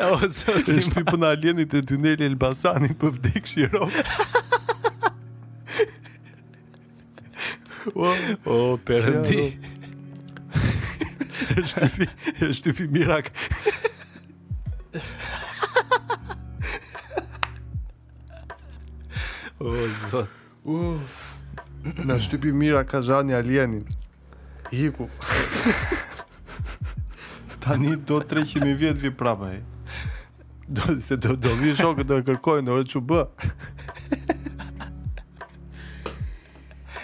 O, zot, U shtyp alieni te tuneli i Elbasanit te by pass i Shirokës. O, o perëndi. Shtypi, shtypi Miraka. O, zot. Uf. Na shtypi Miraka Zhani alienin. Iku. Tani do 300.000 vjet vjen prapë ai. Do se do do vijnë shokët do e kërkojnë do ç'u bë.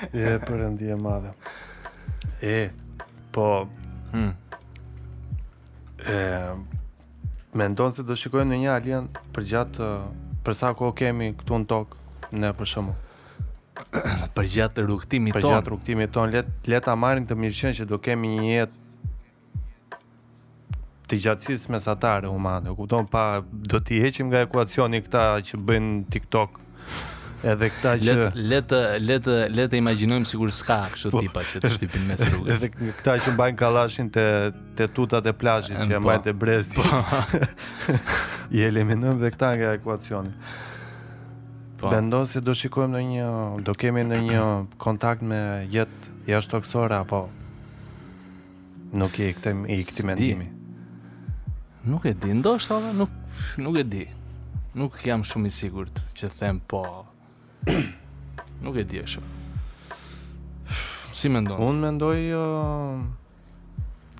O perëndi e madhe. E po. Hm. E mendon se do shikojmë ndonjë alien përgjatë për sa kohë jemi këtu në tokë ne për shembull. përgjatë rrugëtimit tonë. Përgjatë rrugëtimit tonë le t le ta marrim të mirëqenë që do kemi një jetë të gjatësisë mesatare humane. Kupton pa do t'i heqim nga ekuacioni këta që bëjnë TikTok edhe këta që le të le të le të imagjinojmë sikur s'ka kështu po. tipa që të shtypin mes rrugës. Edhe këta që mbajnë kallashin te te tutat e plazhit që po. mbajnë te brezi. Po. I eliminojmë dhe këta nga ekuacioni. Po. Mendon se do shikojmë ndonjë, do kemi ndonjë kontakt me jetë jashtëtokësore apo Nuk je i këtij i këtij mendimi. Nuk e di, ndoshta edhe nuk nuk e di. Nuk jam shumë i sigurt që të them po. nuk e di ashtu. Si mendon? Unë mendoj uh,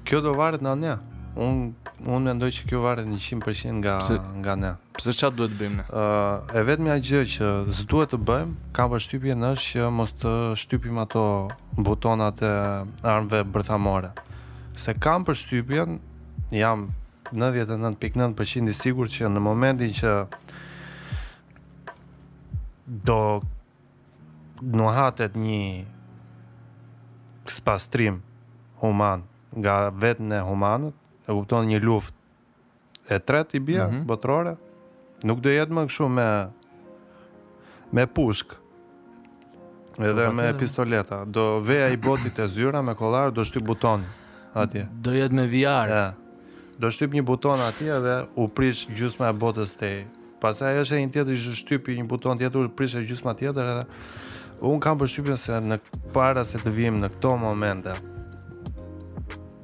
kjo do varet nga ne. Unë unë mendoj që kjo varet 100% nga Pse? nga ne. Pse çfarë duhet të bëjmë ne? Ë, uh, e vetmja gjë që s'duhet të bëjmë, kam përshtypjen është që mos të shtypim ato butonat e armëve bërthamore. Se kam përshtypjen, jam 99.9% i sigurt që në momentin që do nuhatet një spastrim human nga vetë ne humanët, e kupton një luftë e tretë i bie mm -hmm. botërore. Nuk do jetë më kështu me me pushkë. Edhe po, me pistoleta. Do vejë ai i botës te zyra me kollare do shtypë buton atje. Do jetë me VR. Ja. Do shtypë një buton atje dhe u prish gjysma e botës te Pastaj është edhe një tjetër që shtyp një buton tjetër u prish gjysma tjetër edhe unë kam përshtypjen se ne para se të vijmë në këto momente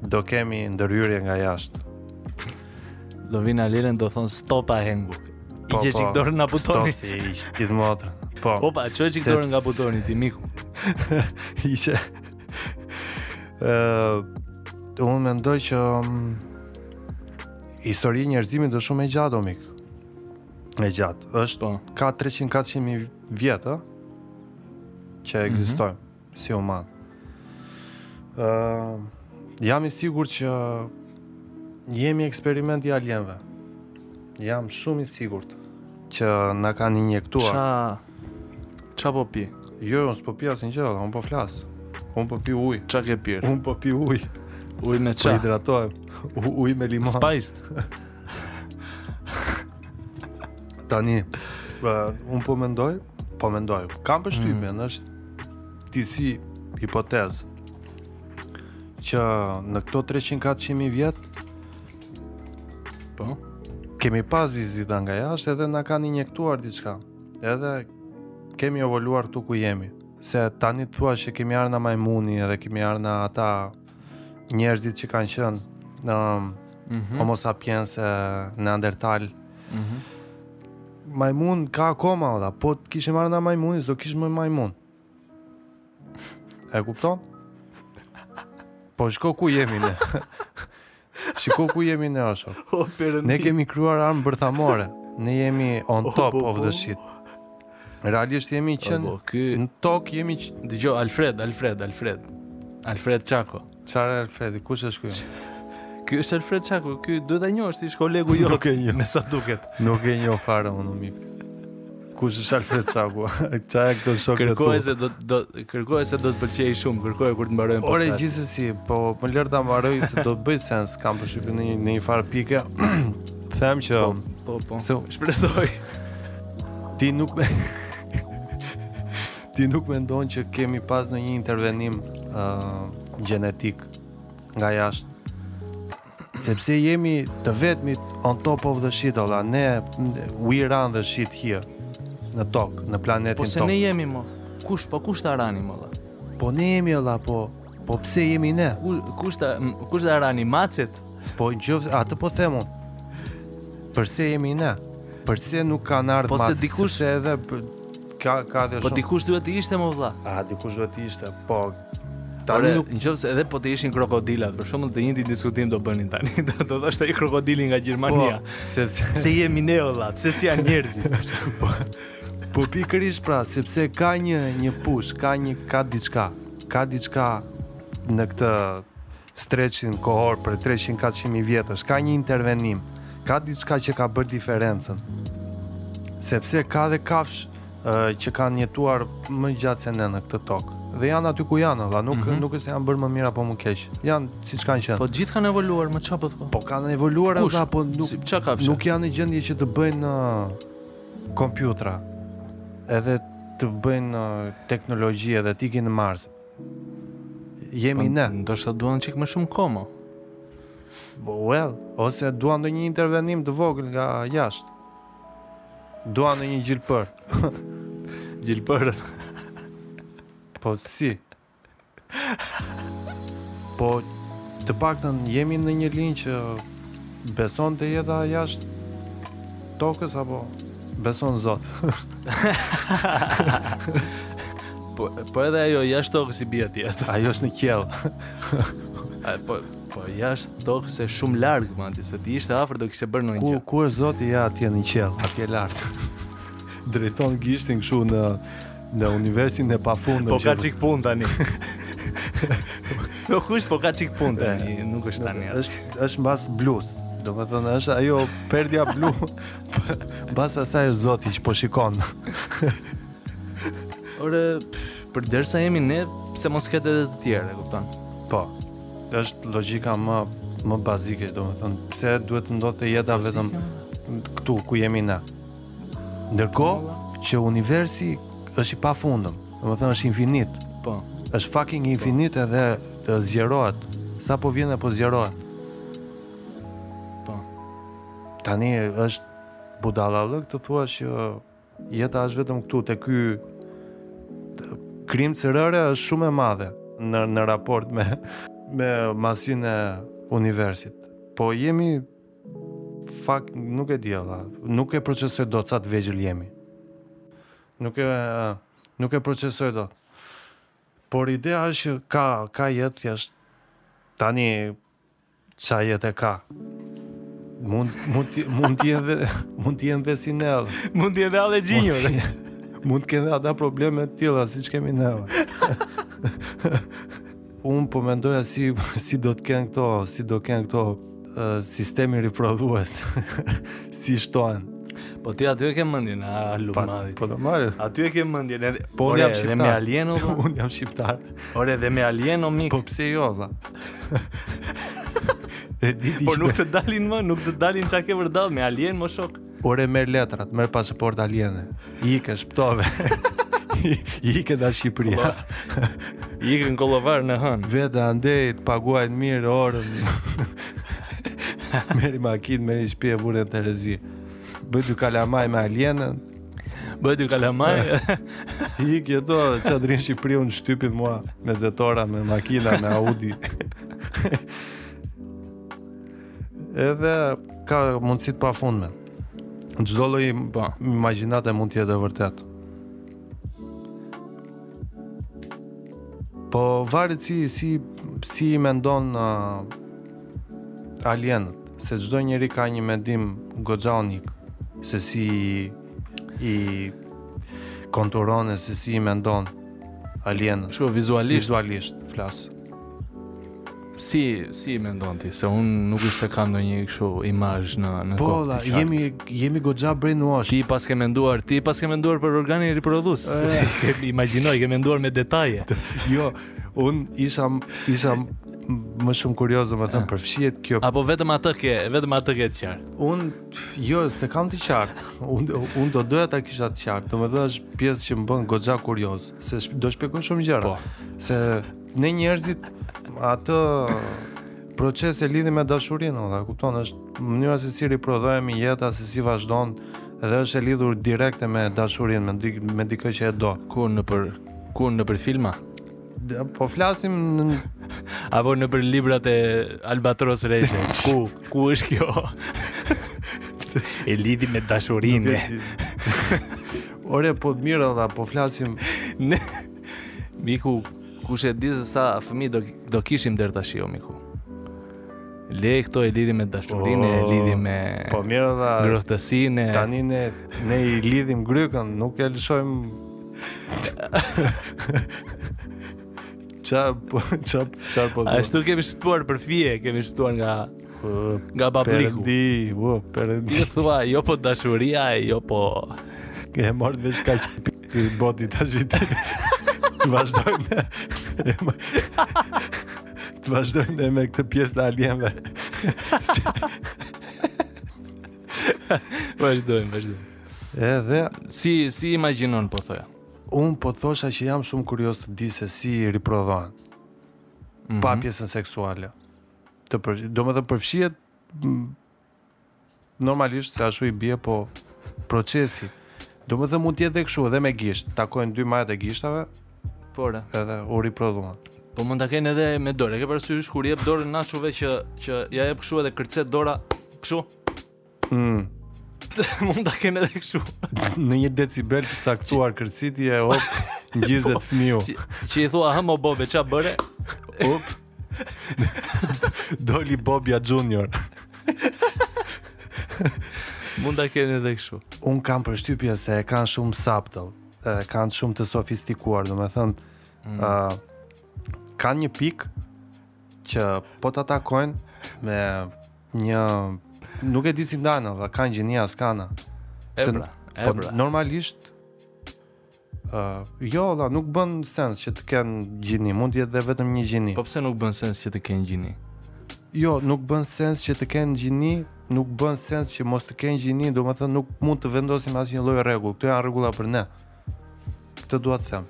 do kemi ndërhyrje nga jashtë. Do vijnë alienët do thonë stop a hengu. Hiqe po, po, çik dorën nga butoni. Stop si ish i dhmotra. Po. Po pa çoje çik dorën nga butoni ti miku. Ishe. Ëh, uh, unë mendoj që um, Historia e njerëzimit është shumë e gjatë, o mik. E gjatë. është po. ka 300-400 mijë vjet, ë? Që mhm. ekzistojmë, mm -hmm. si human. Uh, jam i sigurt që jemi eksperiment i alienëve. Jam shumë i sigurt që na kanë injektuar. Ça? Ça po pi? Jo, unë s'po pi asnjë gjëra, unë po flas. Unë po pi uj. Ça ke pirë? Unë po pi uj. Uj me po ça? Po hidratohem. Uj me limon. Spiced. Tani, unë po mendoj, po mendoj. Kam përshtypjen, mm. është disi hipotezë që në këto 300-400 mijë vjet po kemi pas vizita nga jashtë edhe na kanë injektuar diçka. Edhe kemi evoluar këtu ku jemi. Se tani të thuash që kemi ardh nga majmuni edhe kemi ardh nga ata njerëzit që kanë qënë në mm -hmm. homo sapiens e neandertal. Mm -hmm. Majmun ka akoma o lla, po të kishim ardh nga majmuni, s'do kishim më majmun. E kupton? Po shiko ku jemi ne? Shiko ku jemi ne o shok. O perëndi. Ne kemi krijuar armë bërthamore. Ne jemi on top of the shit. Realisht jemi qenë ky në tokë jemi që... Dëgjo Alfred, Alfred, Alfred. Alfred Çako. Çfarë Alfredi? Kush është ky? Ky është Alfred Çako, ky duhet ta njohësh ti, është kolegu jot. Nuk e njoh. Me sa duket. Nuk e njoh fare unë mik. Kush është Alfred Çako? Çfarë këto shokë këtu? Kërkoje se do do kërkoje se do të pëlqejë shumë, kërkoje kur të mbarojmë podcastin. Ore gjithsesi, po më lër ta mbaroj se do të bëjë sens, kam përshtypjen në një në një farë pike. Them që po, po, po. Se shpresoj. Ti nuk me Ti nuk mendon që kemi pas ndonjë intervenim uh, gjenetik nga jashtë Sepse jemi të vetmit on top of the shit, o lla, ne we run the shit here, në tokë, në planetin tokë. Po se ne jemi, mo, kush, po kush të arani, mo, o lla? Po ne jemi, o lla, po, po pse jemi ne? Kush të, kush të arani, macet? Po, jo vlla, atë po them unë, përse jemi ne? Përse nuk kanë ardhë macet? Po se dikush, edhe, Ka ka dhe po shumë. Po dikush duhet të ishte mo vëlla. Ah, dikush duhet të ishte. Po. Tani nuk nëse edhe po të ishin krokodilat, për shembull, të njëjtin diskutim do bënin tani. Do të thoshte ai krokodili nga Gjermania, po, se pse jemi ne vëlla, pse s'janë njerëzit. Po. Po pikërisht pra, sepse ka një një push, ka një ka diçka, ka diçka në këtë Streçin kohor prej treqind katëqind mijë vjetësh ka një intervenim, ka diçka që ka bërë diferencën. Sepse ka dhe kafsh që kanë jetuar më gjatë se ne në këtë tokë dhe janë aty ku janë, valla, nuk mm -hmm. nuk është se janë bërë më mirë apo më keq. Janë siç kanë qenë. Po gjithë kanë evoluar, me çfarë po thua? Po kanë evoluar edhe ato po nuk si, ka nuk janë në gjendje që të bëjnë uh, kompjutra. Edhe të bëjnë uh, teknologji edhe të ikin në Mars. Jemi ne. Ndoshta duan çik më shumë kohë, mo. Po, well, ose duan ndonjë intervenim të vogël nga jashtë. Duan ndonjë gjilpërë. Gjilpërë. po, si? Po, të paktën jemi në një linjë që Beson te jeta jashtë tokës apo beson Zot? po po edhe ajo jashtë tokës i bie të jetë. Ajo është në qiell. Ai po po jashtë tokës është shumë larg manti, se të ishte afër do kishte bërë ndonjë gjë. Ku ku është Zoti ja atje në qiell, atje larg. Drejton gishtin kështu në Në universin e pafund Po ka çik punë tani Po kush po ka çik punë tani Nuk është tani është është mbas blusë Domethënë është ajo perdja blu Mbas asaj është zoti që po shikon Ore Përderisa jemi ne Pse mos ketë edhe të tjerë e kupton Po është logika më Më bazike domethënë Pse duhet të ndodhte jeta vetëm Këtu ku jemi ne Ndërkohë që universi është i pafundëm, domethënë është infinit. Po. Është fucking infinit edhe po zgjerohet. Sa po vjen e po zgjerohet. Po. Tani është budallallëk të thuash që jeta është vetëm këtu te ky grimcë rëre është shumë e madhe në në raport me me masën e universit. Po jemi Fak nuk e di valla. Nuk e procesoj dot sa të vegjël jemi. Nuk e nuk e procesoj dot. Por ideja është që ka ka jetë thjesht tani ça jete ka. Mund mund të mund të jenë mund të jenë dhe si ne. Mund të jenë dhe allergjinjë. Mund të kenë ata probleme të tilla siç kemi ne. Unë po mendoja si si do të kenë këto, si do kenë këto uh, sistemi riprodhues. si shtohen. Po ti aty e ke mendjen a lumadhi. Po normal. Aty e ke mendjen edhe po unë jam shqiptar. Dhe me alien po. unë jam shqiptar. Ore dhe me alien o mik. Po pse jo valla. Po nuk të dalin më, nuk të dalin ça ke vërdallë me alien më shok. Ore merr letrat, merr pasaportë aliene. Ikë, shptove. Ikë nga Shqipëria. Ikë në Kollovar në Hënë. Vetëm andej të paguajnë mirë orën. merri makinë, merri shtëpi e vure në Terezi. Bëj dy kalamaj me alienën. Bëj dy kalamaj. Ikë jeto, ça rri n Shqipëri u shtypim o me zetora, me makina, me Audi. Edhe ka mundësi të pafundme. Çdo lloj po. imagjinatë mund të jetë e vërtetë. Po varet si si si i mendon uh, alienët se çdo njeri ka një mendim goxha unik se si i konturon e se si i mendon alienët. Shumë vizualisht vizualisht flas. Si, si i mendon ti, se unë nuk është se kam ndonjë kështu imazh në, në po, kokë të qartë. jemi, jemi goxha brainwashed. Ti pas ke menduar, ti pas ke menduar për organin riprodhues. Imagjinoj, ke menduar me detaje. jo, unë isha, isha më shumë kurioz domethënë ah. përfshihet kjo. Apo vetëm atë ke, vetëm atë ke të qartë. Un jo, s'e kam të qartë. Un un do doja ta kisha të qartë. Domethënë është pjesë që më bën goxha kurioz, se do shpjegojë shumë gjëra. Po. Se Ne njerëzit atë proces e lidhim me dashurinë, a kupton, është mënyra se si riprodhohemi jeta, se si vazhdon dhe është e lidhur direkte me dashurinë, me dik, me dikë që e do. Ku nëpër ku nëpër filma? Dhe, po flasim në... apo nëpër librat e Albatros Rexhës. ku ku është kjo? e lidhim me dashurinë. Ore, po mirë, dhe po flasim në Miku, kush e di se sa fëmijë do do kishim deri tash jo miku. Le këto e lidhim me dashurinë, e oh, lidhim me Po mirë de. Ngrohtësinë. Tani ne ne i lidhim grykën, nuk e lëshojmë. Ça po ça ça po. Ashtu kemi shpëtuar për fije, kemi shpëtuar nga nga babliku. Perdi, u, perdi. Ti thua, jo po dashuria, jo po... Ke e mërë dhe shka që Ky boti tash i ti. Të vazhdojmë. Të vazhdojmë me këtë pjesë të alienve. vazhdojmë, vazhdojmë. Edhe si si imagjinon po thoja? Un po thosha që jam shumë kurioz të di se si riprodhohen. Mm -hmm. Pa mhm. pjesën seksuale. Të për, domethënë përfshihet Normalisht se ashtu i bie po procesi. Domethënë mund të jetë dhe kështu, edhe me gisht, takojnë dy majat e gishtave. Po re. Edhe u riprodhuan. Po mund ta kenë edhe me dorë. E ke parasysh kur jep dorën maçove që që ja jep kështu edhe kërcet dora kështu? Mm. mund ta kenë edhe kështu. Në një decibel të caktuar kërcitjeje hop ngjizet po, fëmiu. Që i thua hë mo bobe ça bëre? Hop. Doli Bobja Junior. Mund ta kenë edhe kështu. Unë kam përshtypjen se e kanë shumë subtle, e kanë shumë të sofistikuar, domethënë, ë mm. uh, kanë një pikë që po ta takojnë me një nuk e di si ndajnë, kanë gjini a, s'kanë. Ebra, po, ebra. Po, normalisht Uh, jo, la, nuk bën sens që të kenë gjini, mund të jetë dhe vetëm një gjini. Po pse nuk bën sens që të kenë gjini? Jo, nuk bën sens që të kenë gjini, nuk bën sens që mos të kenë gjini, domethënë nuk mund të vendosim asnjë lloj rregulli, këto janë rregulla për ne. Këtë dua të them.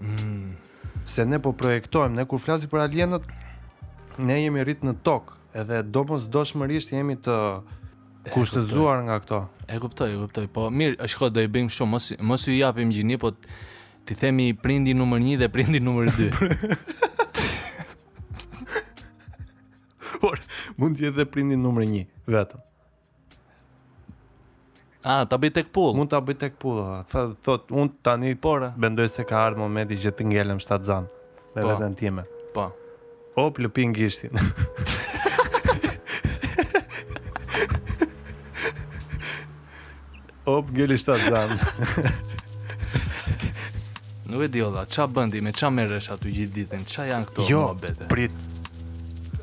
Mm. Se ne po projektojmë, ne kur flasim për alienët, ne jemi rrit në tokë, edhe domosdoshmërisht jemi të kushtëzuar nga këto. E kuptoj, e kuptoj. Po mirë, ça do i bëjmë shumë, mos mos i japim gjini, po t'i themi prindi numër 1 dhe prindi numër 2. Por mund të jetë dhe prindi numër 1 vetëm. A, ta bëjë tek, pull. Mund ta bëjë tek, pull. Tha thotë unë tani po mendoj se ka ardhur momenti që të ngelem shtatzënë me po. veten time. Po. Op lëpin gishtin. Op ngeli shtatzënë. Nuk e di olla, ça bën ti me ça merresh aty gjithë ditën? Ça janë këto jo, muhabete? Jo, prit.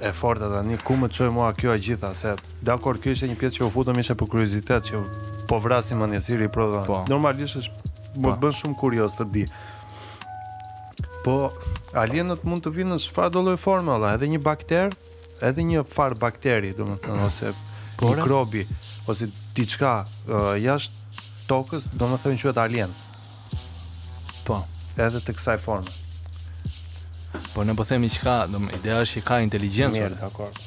E forta tani ku më çoi mua kjo e gjitha se dakord kjo ishte një pjesë që u futëm ishte për kuriozitet që po vrasim mendjen si riprodhohen. Po. Normalisht është më po. bën shumë kurioz të di. Po alienët mund të vinë në çfarëdo lloj forme vëlla, edhe një bakter, edhe një farë bakteri, domethënë ose Por, mikrobi ose diçka uh, jashtë tokës, domethënë quhet alien. Po, edhe të kësaj forme. Po ne po themi çka, do ideja është që ka inteligjencë. Mirë, dakord.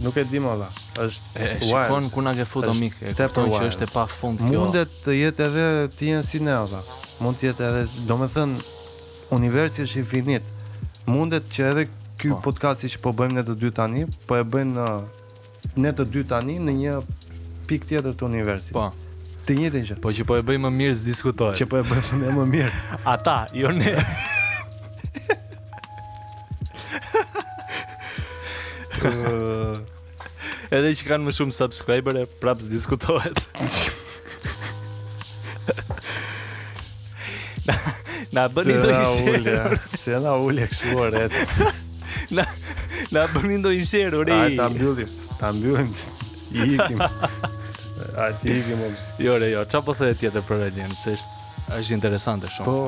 Nuk e di mo vlla. Është e, e shikon ku na ke futur mik. E kupton që është e pafund kjo. Mundet të jetë edhe të jenë si ne ata. Mund të jetë edhe, domethënë universi është infinit. Mundet që edhe ky po. podcasti që po bëjmë ne të dy tani, po e bëjnë ne të dy tani në një pikë tjetër të universit. Po. Të njëjtën gjë. Po që po e bëjnë më mirë s'diskutohet. Që po e bëjnë më mirë. Ata, jo ne. Edhe që kanë më shumë subscriber e prap s'diskutohet Na, na bëni do një share Se na ullë e këshuar e Na, na bëni do një share, uri A, ta mbyllim, ta mbyllim Ikim A, të ikim Jo, re, jo, ça po thoje tjetër për alienët Se është është interesante shumë Po,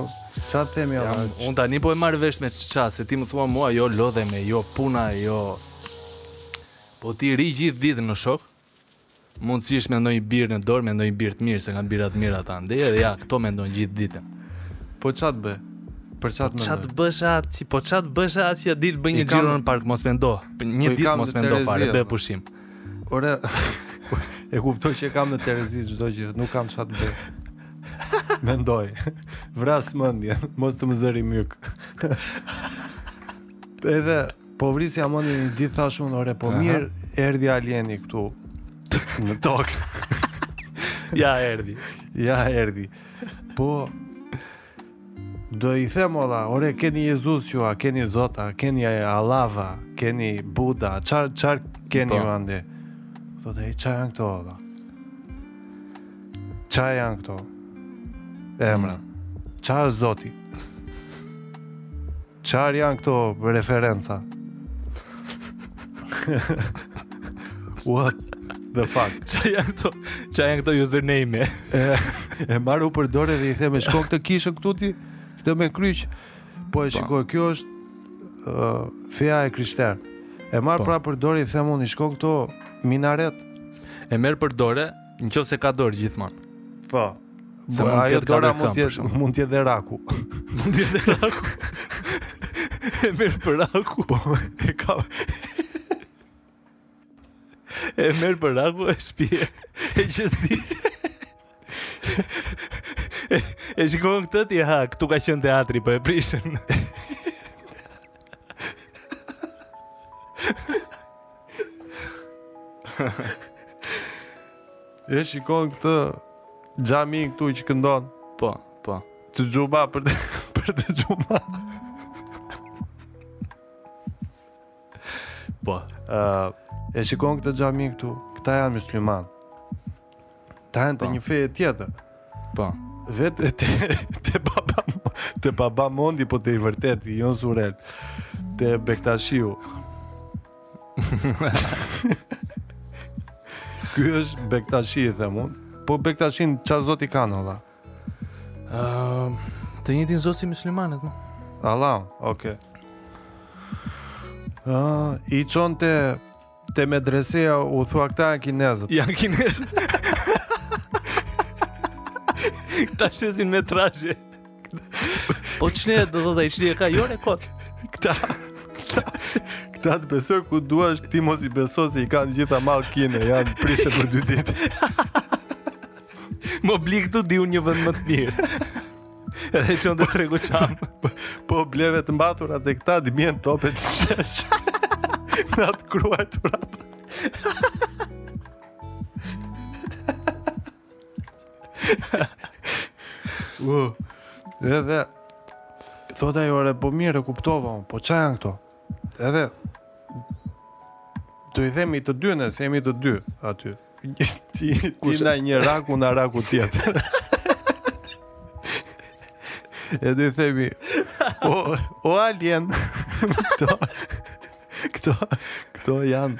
Ça të themi ja, unë tani po e marr vesh me ça, se ti më thua mua jo lodhe me jo puna, jo Po ti rri gjithë ditën në shok. Mundësisht me ndonjë birrë në dorë, me ndonjë birrë të mirë, se kanë birra të mira ata andej edhe ja, këto me ndonjë gjithë ditën. Po ça të bëj? Për ça të ça të bësh atë, po ça të bësh atë, ja dil bën një xhiro në park, mos mendo. Për një po ditë mos mendo fare, bë pushim. Ore e kuptoj që kam në terezi çdo gjë, nuk kam ça të bëj. Mendoj. Vras mendjen, mos të më zërë myk. Edhe po vrisja mendjen një ditë thashë unë ore, po mirë erdhi alieni këtu në tokë. ja erdhi. Ja erdhi. Po Do i them ola, ore keni Jezus ju, a keni Zot, a keni Allah, a, keni Buda, çar çar keni po. ju andej. Do thotë ça janë këto ola. Ça janë këto. Emra. Mm. Ça është Zoti. Çfarë janë këto referenca? What the fuck? Çfarë janë këto? Çfarë janë këto username? e marr unë për dore dhe i them, "E shikon këtë kishën këtu ti, këtë me kryq." Po e po. shikoj, kjo është uh, feja e krishterë. E marr po. prapë për dore i them unë, "I shikon këto minaret." E merr për dore Në qofë se ka dorë gjithmonë. Po. Se mund ajo dora mund të jetë mund të jetë dhe raku. Mund të jetë raku. E merr për raku. Po, e ka. E merr për raku e shpie. E gjithë E shikon këtë ti ha, këtu ka qenë teatri, po e prishën. E shikon këtë xhaminë këtu që këndon. Po, po. Të xhuma për të për të xhuma. Po. Ë, e shikon këtë xhami këtu. Këta janë muslimanë. Të hajnë të po. një feje tjetër. Po. Vete te, te Baba, te Baba Mondi, po te i vërteti, i jonë surel, te bektashiu. Ky është bektashi, i them unë. Po bektashinjtë, ça zoti kanë, vlla? Uh, të njëjtin zot si muslimanët, no? Allah, oke. Okay. Uh, I çon te Te medreseja i thua këta janë kinezët. Janë kinezët. Këta shesin me trashe. Po ç'ne do të thotë ç'ne ka jo re kot. Këta. Këta të besoji ku duash ti mos i beso se i kanë të gjitha mall kine, janë prishur për dy ditë. Mos bli këtu di unë një vend më të mirë. Edhe që ndë te tregu çam po, po bleve të mbathura te këta T'bien topet të shesh Nga të kruajturat uh, Edhe Thotë ai ore po mirë e kuptova Po ça janë këto Edhe Do i themi të dy nëse jemi të dy aty Ti ti nga një krah unë nga krahu tjetër. E do i themi O, o alien Këto Këto Këto janë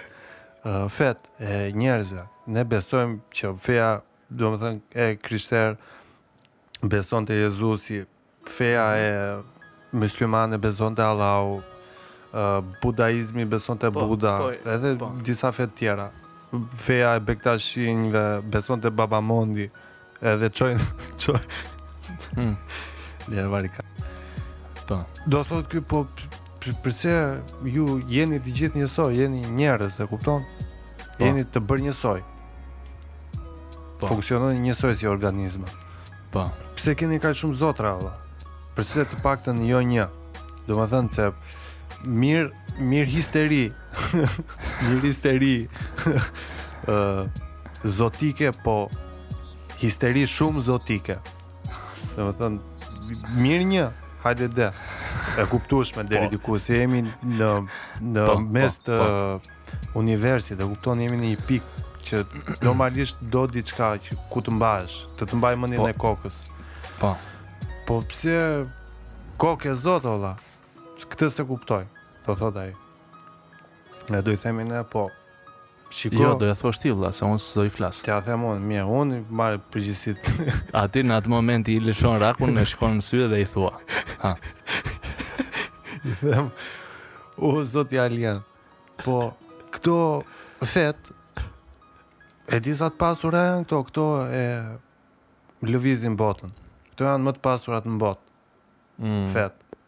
uh, Fetë e njerëzve Ne besojmë që feja Domethënë e krishterë Beson te Jezusi Feja e myslimane beson te Allahu, budaizmi beson te po, Buda, po, edhe po. disa fe të tjera. Feja e bektashinjve beson te Baba Mondi, edhe çojnë çoj. Hmm. Ja varika. Po. Do thotë ky po përse ju jeni të gjithë njësoj, jeni njerëz, e kupton? Po. Jeni të bërë njësoj. Po. Funksiononi njësoj si organizma. Po. Pse keni kaq shumë zotra vlla? Përse të paktën jo një? Domethënë se mirë mirë histeri. mirë histeri. Ë zotike po histeri shumë zotike. Domethënë mirë një, hajde dhe. E kuptueshme deri po. diku se jemi në në po, po mes të po. universit, e kupton jemi në një pikë që normalisht do diçka që ku të mbahesh, të të mbajë mendjen po. e kokës. Po. Po pse kaq zot o vlla? Këtë s'e kuptoj, do thotë ai. Ne do i themi ne po. Shiko. Jo, do ia thuash ti vëlla, se unë s'do i flas. T'ia them unë, mirë, unë marr përgjegjësitë. Aty në atë moment i lëshon krahun, e shikon në sy dhe i thua. Ha. I them, o zoti alien. Po, këto fetë e di sa të pasura janë këto, këto e lëvizin botën. Këto janë më të pasurat në botë. Mm. Fetë.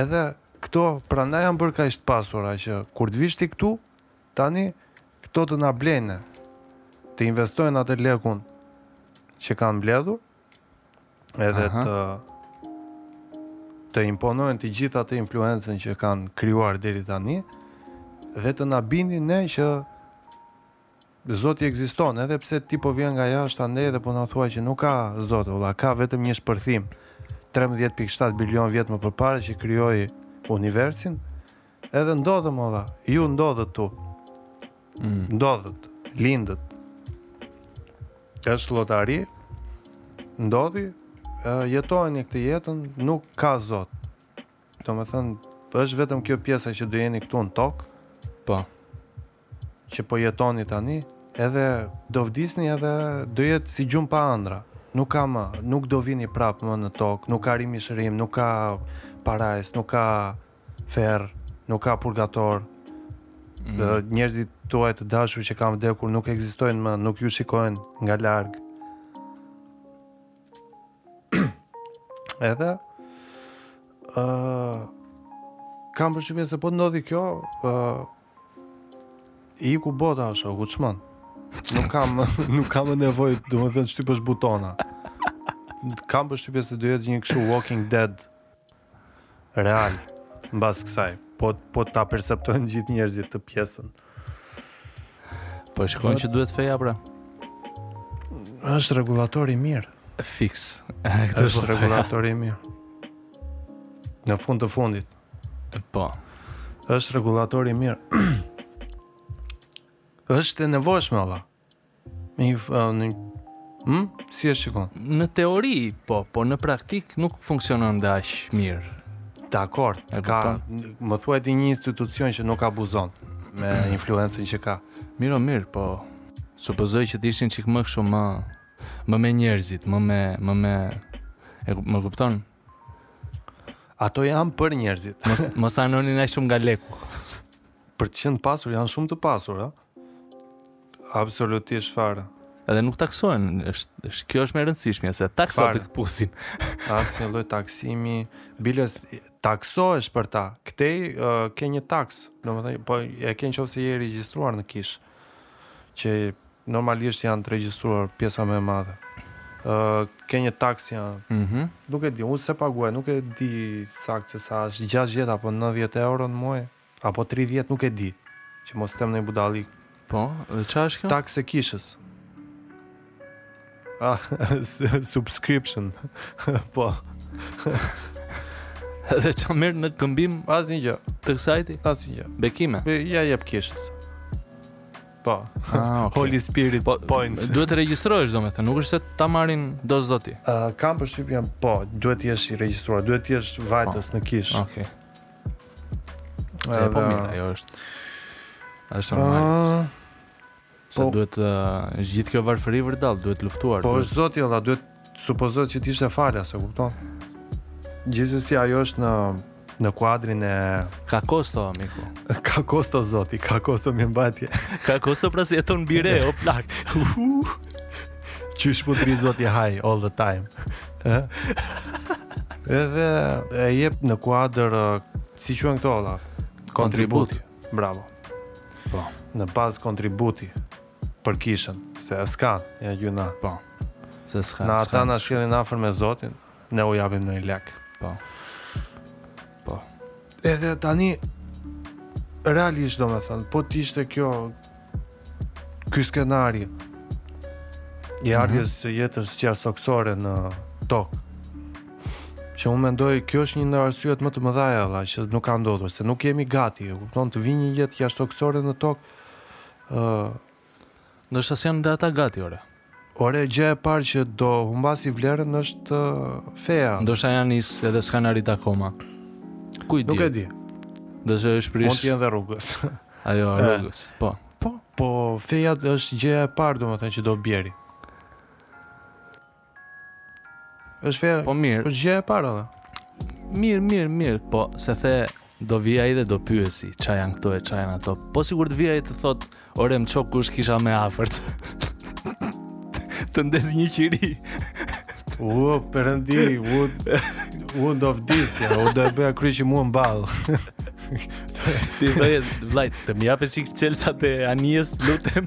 Edhe këto prandaj janë bërë kaq të pasura që kur të vish ti këtu, tani këto të na blejnë. Të investojnë atë lekun që kanë mbledhur, edhe Aha. të të imponojnë të gjithë atë influencën që kanë krijuar deri tani dhe të na bindin ne që Zoti ekziston, edhe pse ti po vjen nga jashtë andej dhe po na thua që nuk ka Zot, valla, ka vetëm një shpërthim. 13.7 bilion vjet më përpara që krijoi universin, Edhe ndodhëm ova, ju ndodhët këtu. Mm. Ndodhët, lindët. Është llotari. Ndodhi, jetojeni këtë jetën, nuk ka zot. Domethënë, është vetëm kjo pjesa që do jeni këtu në tokë. Po. që po jetoni tani, edhe do vdisni edhe do jetë si gjumë pa ëndra. Nuk ka më, nuk do vini prapë më në tokë, nuk ka rimishërim, nuk ka parajsë, nuk ka ferr, nuk ka purgator. Mm. Dhe njerëzit tuaj të dashur që kanë vdekur nuk ekzistojnë më, nuk ju shikojnë nga larg. edhe ë uh, kam përshtypjen se po ndodhi kjo, ë uh, Iku bota është, o guçman. Nuk kam, nuk kam nevojë, domethënë të shtypësh butona. Kam përshtypje se do jetë një kështu Walking Dead real mbas kësaj. Po po ta perceptojnë gjithë njerëzit këtë pjesën. Po shkon që duhet feja pra. Është rregullator i mirë. Fiks. Është rregullator i mirë. Në fund të fundit. Po. Është rregullator i mirë. është e nevojshme valla. Me një në Hm, si e shikon? Në teori, po, po në praktikë nuk funksionon dhe aq mirë. Dakor, pa më thuaj ti një institucion që nuk abuzon me influencën që ka. Mirë, mirë, po supozoj që të ishin çik më kështu më më me njerëzit, më me më me e më kupton? Ato janë për njerëzit. Mos mos anonin aq shumë nga leku. Për të qenë pasur janë shumë të pasur, a? Absolutisht fare. Edhe nuk taksohen, është është kjo është më e rëndësishmja se taksa të kpusin. Asnjë lloj taksimi, biles taksohesh për ta. Këtej uh, ke një taksë, domethënë po e ke nëse je i regjistruar në kishë që Normalisht janë të regjistruar pjesa më e madhe. Ë ke një taksë janë. Mhm. Nuk e di, unë s'e paguaj, nuk e di saktë se sa është, gjashtëdhjetë apo nëntëdhjetë euro në muaj, apo tridhjetë, nuk e di, që mos them ndonjë budallallëk. Po, dhe çfarë është kjo? Taksë e kishës. Ah, subscription. po. Dhe çfarë merr në këmbim? Asnjë gjë. Të kësaj ti? Asnjë gjë. Bekime. Ia jep kishës. Po. Ah, okay. Holy Spirit po, points. Duhet të regjistrohesh domethënë, nuk është se ta marrin do s'do ti. Ë uh, kam përshtypjen, po, duhet të jesh i regjistruar, duhet të jesh vajtës po. në kishë. Okej. Okay. Edhe... Po mirë, ajo është. Është normal. Uh, po, duhet uh, gjithë kjo varfëri vërdallë duhet luftuar. Po është zoti vëlla duhet Supozohet që të ishte falas, e kupton? Gjithsesi ajo është në në kuadrin e ka kosto miku. Ka kosto zoti, ka kosto mirëmbajtje. Ka kosto pra se jeton bira o plak. Qysh po rri zoti haj all the time. Ë? Edhe e jep në kuadër si quhen këto vëlla? Kontribut. Bravo. Po. Në bazë kontributi. Për kishën, se e s'ka, ja gjuna. Po. Se s'ka. Na ata na sjellin afër me Zotin, ne u japim ndonjë lek. Po. Po. Edhe tani realisht domethënë, po t'ishte kjo ky skenari i mhm. ardhjes së jetës jashtëtokësore në tokë. Që unë mendoj, kjo është një ndër arsyet më të mëdha vëlla që nuk ka ndodhur, se nuk jemi gati, e kupton të vijë një jetë jashtëtokësore në tokë, Ëh. Ndoshta s'janë dhe ata gati ore. Ore gjëja e parë që do humbasi vlerën është feja. Ndoshta janë nis edhe s'kanë arrit akoma. Ku i dihet. Nuk e di. Do të shprish. prish. Mund të jenë dhe rrugës. Ajo rrugës. Po. Po. Po feja është gjëja e parë domethënë që do bjeri. Është feja. Po mirë. Po gjëja e parë edhe. Mirë, mirë, mirë, po se the do vijë ai dhe do pyesi ça janë këto e ça janë ato. Po sikur të vijë ai të thotë, "Ore, më ço ku është kisha më afërt." të ndez një qiri. U perëndi, u u do vdis, ja, u do e bëja kryq mu në ballë. Ti do thoshe vllai, të më japësh çik çelsat e anijes, të lutem.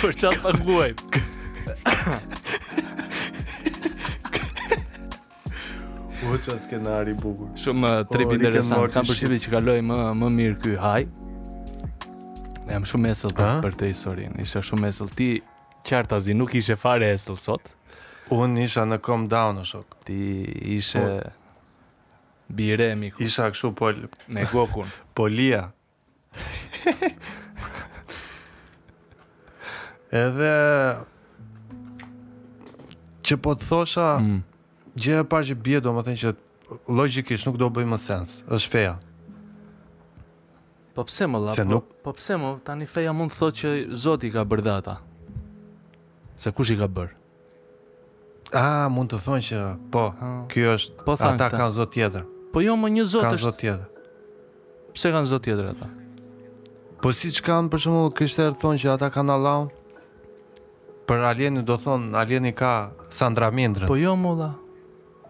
Për çfarë ta luaj? Po çfarë skenari i bukur. Shumë uh, trip interesant. Kam përshtypjen që kaloi më më mirë ky haj. Unë jam shumë esëll për, për këtë historinë. Isha shumë esëll ti qartazi nuk ishe fare esëll sot. Unë isha në come down o shok. Ti ishe po, bira miku. Isha kështu po me gokun. Polia. Edhe që po të thosha, mm. gjëja e parë që bie domethënë që logjikisht nuk do bëjë më sens, është feja. Po pse mo vlla? Po, nuk... po pse mo tani feja mund të thotë që Zoti i ka bërë dhe ata. Se kush i ka bërë? Ah, mund të thonë që po, ky është, po ata këta. kanë zot tjetër. Po jo, mo një zot është. Kanë zot tjetër. Pse kanë zot tjetër ata? Po siç kanë, për shembull, krishterët thonë që ata kanë Allahun, për alieni do thonë, alieni ka Sandra Mindrën. Po jo, mo vlla,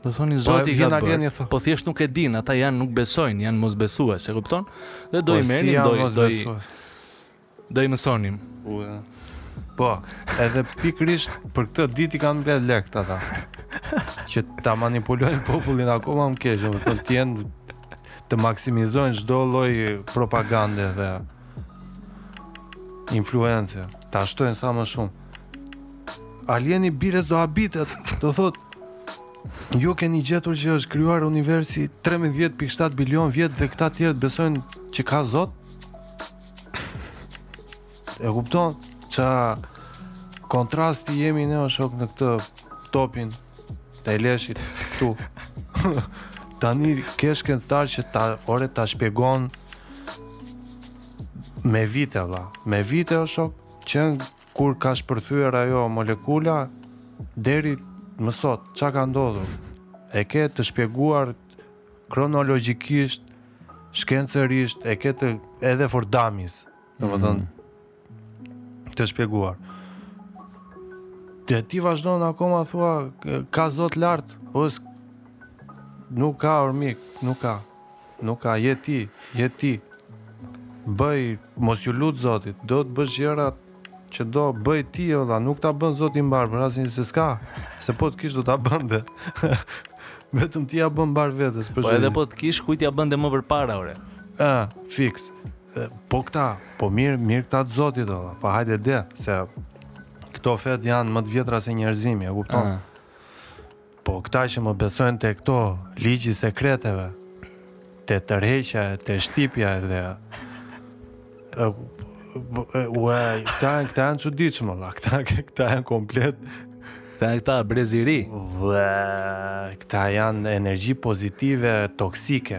do thonë po, zoti i ka bërë. Po thjesht nuk e dinë, ata janë nuk besojnë, janë mosbesues, e kupton? Dhe do po, i merrin, do i do i Do i mësonim. Ua. Po, edhe pikërisht për këtë ditë i kanë mbledh lekët ata. Që ta manipulojnë popullin akoma më keq, domethënë të jenë të maksimizojnë çdo lloj propagande dhe influence, ta shtojnë sa më shumë. Alieni biles do habitet, do thotë Ju keni gjetur që është krijuar universi 13.7 bilion vjet dhe këta të tjerët besojnë që ka Zot? E kupton ça kontrasti jemi ne o shok në këtë topin e leshit këtu. Tani ke shkencëtar që ta ore ta shpjegon me vite vlla, me vite o shok që kur ka shpërthyer ajo molekula deri më sot ça ka ndodhur. E ke të shpjeguar kronologjikisht, shkencërisht e ke dhe for dummies, domethënë mm -hmm. të shpjeguar. Dhe ti vazhdon akoma thua ka zot lart, po nuk ka or mik, nuk ka. Nuk ka je ti, je ti. Bëj mos iu lut zotit, do të bësh gjërat Që do bëji ti o vlla, nuk ta bën zoti mbarë për asnjë se s'ka, se po të kish do ta bënte. Vetëm ti ia bën mbarë vetes përsëri. Po edhe po të kish, kujt t'ia bënte më përpara, ore. E, fiks. Po këta, po mirë, mirë këta të zotit o vlla, po hajde de, se këto fetë janë më të vjetra se njerëzimi, e kupton? Ah. Po këta që më besojnë te këto ligji i sekreteve, te tërheqja, te shtytja dhe ua, këta janë këta janë të çuditshëm vlla, këta këta janë komplet Këta janë këta brezi i ri. Vë, këta janë energji pozitive toksike.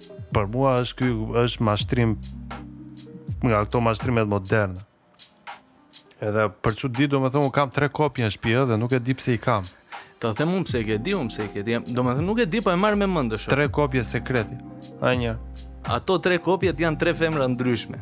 Për mua është ky është mashtrim nga këto mashtrimet moderne. Edhe për çudi, domethënë un kam tre kopje në shtëpi dhe nuk e di pse i kam. Të them un pse e ke, di un pse e ke ti. Domethënë nuk e di, po e marr me mend është. Tre kopje sekreti. A një. Ato tre kopjet janë tre femra ndryshme.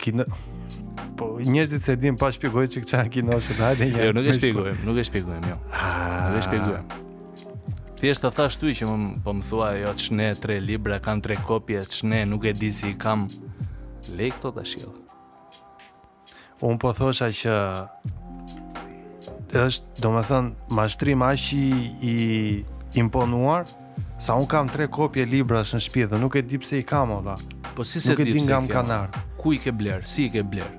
Kino... Po, njerëzit s'e dinë pa shpjegoje që këqa në kino është të hajde njerë. Jo, nuk e shpjegojmë, nuk e shpjegojmë, jo. Ah. Nuk e shpjegojmë. Thjesht të thash ty që më po më thua, jo, që ne tre libra, kam tre kopje, që ne nuk e di si i kam. Lëri këto tashi. Unë po thosha që është, domethënë, mashtrim aq i, i imponuar, Sa un kam tre kopje librash në shpi dhe nuk e di pse i kam o vlla. Po si s'e nuk e di nga më kanë ardhur. Ku i ke bler? Si i ke bler?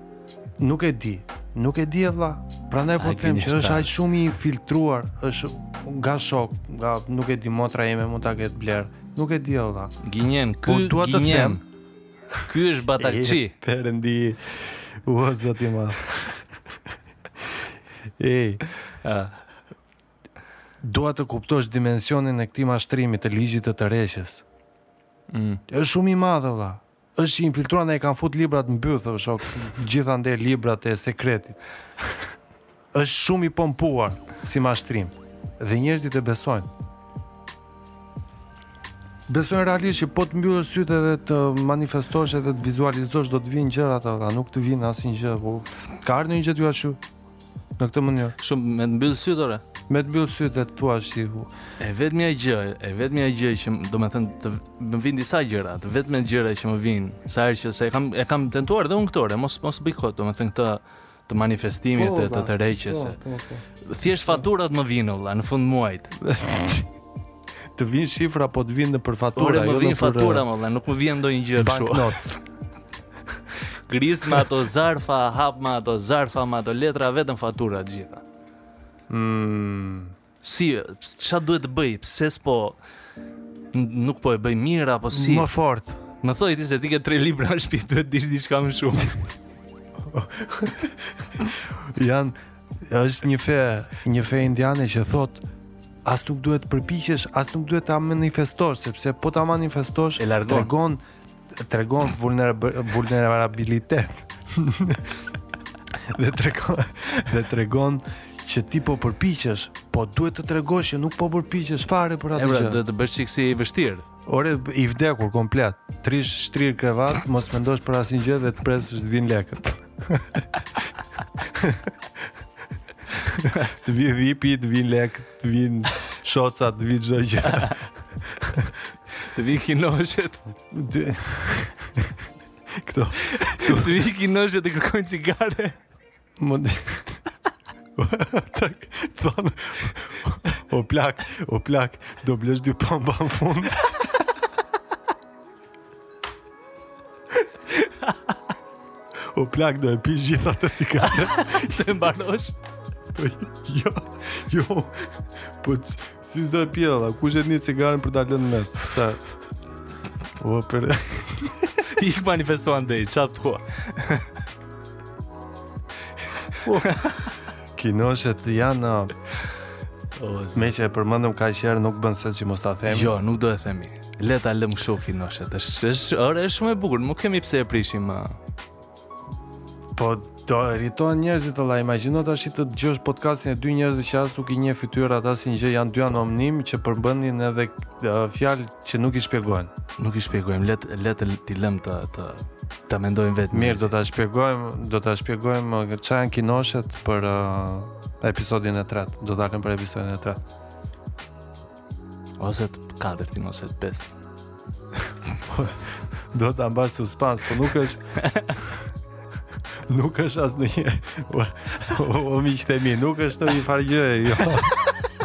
Nuk e di. Nuk e di o vlla. Prandaj po them që është aq shumë i infiltruar, është nga shokë, nga nuk e di motra ime mund ta ketë bler. Nuk e di o vlla. Ginjen, ky po, dua të them. Ky është batakçi. Perëndi. O zoti im. Ej. Ah. Dua të kuptosh dimensionin e këtij mashtrimi të ligjit të tërheqjes. Mm. Është shumë i madh vëlla. Është i infiltruar na i kanë fut librat në bythë, o shok. Gjithandej librat e sekretit. Është shumë i pompuar si mashtrim dhe njerëzit e besojnë. Besojnë realisht që po të mbyllësh sytë edhe të manifestosh edhe të vizualizosh do të vijnë gjërat ato, nuk të vjen asnjë gjë, të ka ardhur një gjë ty ashtu. Në këtë mënyrë. Shumë me të mbyll syt ore. Me të mbyll syt dhe të thua sikur. E vetmja gjë, e vetmja gjë që domethënë të më vijnë disa gjëra, të vetmet gjëra që më vijnë, sa herë që se e kam e kam tentuar dhe unë këtë ore, mos mos bëj kot, domethënë këtë të manifestimit po, të të, tërheqjes. Po, po, po. Thjesht faturat më vijnë vlla në fund të muajit. Të vijnë shifra po të vijnë nëpër fatura, Ore, më jo vjen nëpër fatura më dhe, nuk më vjen ndonjë gjë kështu. banknotes. Grismë ato zarfa, hapmë ato zarfa, me ato letra, vetëm fatura të gjitha. Mm. Si, ça duhet të bëj? Pse s'po n- nuk po e bëj mirë apo si? Më fort. Më thuj ti se ti ke 3 libra në shtëpi, duhet t'dish diçka më shumë. Jan Është një fe, një fe indiane që thotë as nuk duhet të përpiqesh, as nuk duhet ta manifestosh, sepse po ta manifestosh e tregon tregon vulnerabilitet. dhe tregon dhe tregon që ti po përpiqesh, po duhet të tregosh që nuk po përpiqesh fare për atë gjë. Pra duhet të bësh çik si i vështirë. Ore i vdekur komplet. Të rrish shtrirë krevat, mos mendosh për asnjë gjë dhe të presësh të vijnë lekët. të vi vipi, të vi lek, të vi shoca, të vi çdo gjë. të vi kinoshet. Këto. Të vi kinoshet të kërkojnë cigare. Mund. Tak, thon. O plak, o plak, do blesh dy pamba në fund. O plak do e pish gjitha të cigare. Të mbarosh. jo, jo. Po si do e pi valla? Kush e nis cigaren për ta lënë mes? Sa? O për I manifestuan deri çat po. Kinoshet janë Meqë e përmendëm kaq herë nuk bën se që mos ta themi Jo, nuk do e themi Le ta lëm kështu kinoshet. Është është ore është shumë e bukur, nuk kemi pse e prishim. Uh. Po do irritohen njerëzit të la imagjino tash të dëgjosh podcastin e dy njerëzve që as nuk i njeh fytyrë ata asnjë gjë janë dy anonim që përmendin edhe uh, fjalë që nuk i shpjegojnë. Nuk i shpjegojmë, le le t'i lëm të të ta mendojmë vetë. Mirë, do ta shpjegojmë, do ta shpjegojmë uh, çfarë janë kinoshet për uh, episodin e tretë. Do ta lëm për episodin e tretë. Ose të katërtin ose të pestin. Po, do ta mbaj suspans, po nuk është nuk është as në një o mi qëtë e mi nuk është në një farë gjë e jo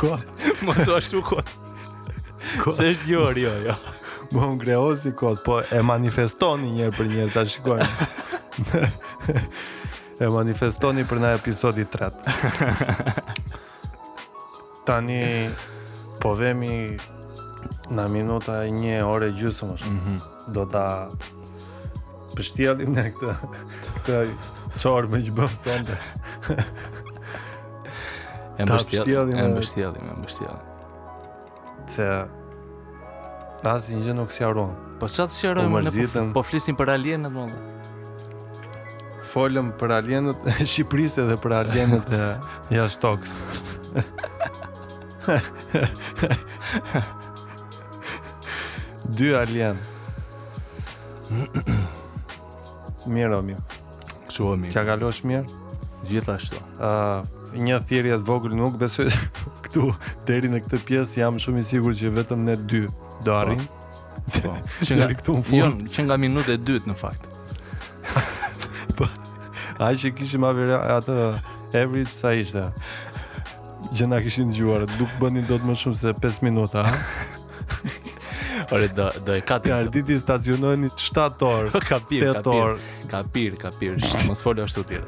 ko mos o ashtu ko ko se është jo jo jo më unë greos një kot po e manifestoni njerëzit ta shikojnë e manifestoni për në episodin 3 Tani po vemi në minuta një orë e gjysëm më shumë. Mm -hmm. Do ta mbështjellim ne këtë këtë çorbë që bëmë sonte. E mbështjellim, e mbështjellim, e mbështjellim. Se asnjë gjë nuk sqaruam. Po çfarë të sqarojmë? Po, mërzitëm... po flisim për alienët më dhe. Folëm për alienët e Shqipërisë edhe për alienët e jashtëtokës. Dy alienë. Mirë o mirë. Kështu o mirë. Ia kalofsh mirë? Gjithashtu. Ë, uh, një thirrje të vogël nuk besoj këtu deri në këtë pjesë jam shumë i sigurt që vetëm ne dy do arrijmë. Po. Që nga këtu në fund. Jo, që nga minuta e dytë në fakt. po. Ai që kishim avë atë average sa ishte. Gjëna kishin dëgjuar, nuk bënin dot më shumë se 5 minuta. Ore do do e ka ti. Arditi stacionojnë 7 orë. Ka pir, ka pir. Ka pir, ka pir. Mos fol ashtu ti.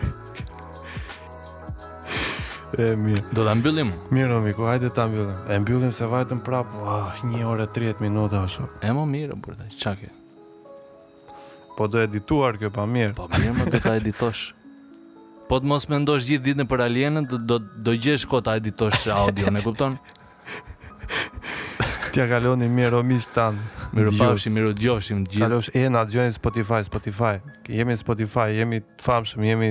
E mirë. Do ta mbyllim. Mirë, miku, hajde ta mbyllim. E mbyllim se vajtëm prap, ah, 1 orë 30 minuta ashtu. E më mirë, por ta çake. Po do edituar kjo pa mirë. Po mirë, më do ta editosh. Po të mos mendosh gjithë ditën për alienët, do do gjesh kohë ta editosh audio, e kupton? T'ia kaloni mirë o miqtë tanë. Mirupafshim, mirudëgjofshim të gjithë. Kalosh e na dëgjoni Spotify, Spotify. Jemi në Spotify, jemi të famshëm, jemi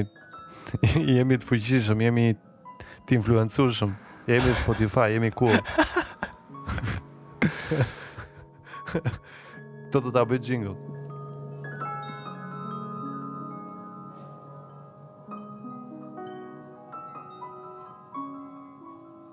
jemi të fuqishëm, jemi të influencueshëm. Jemi në Spotify, jemi cool. Këtë do ta bëj jingle.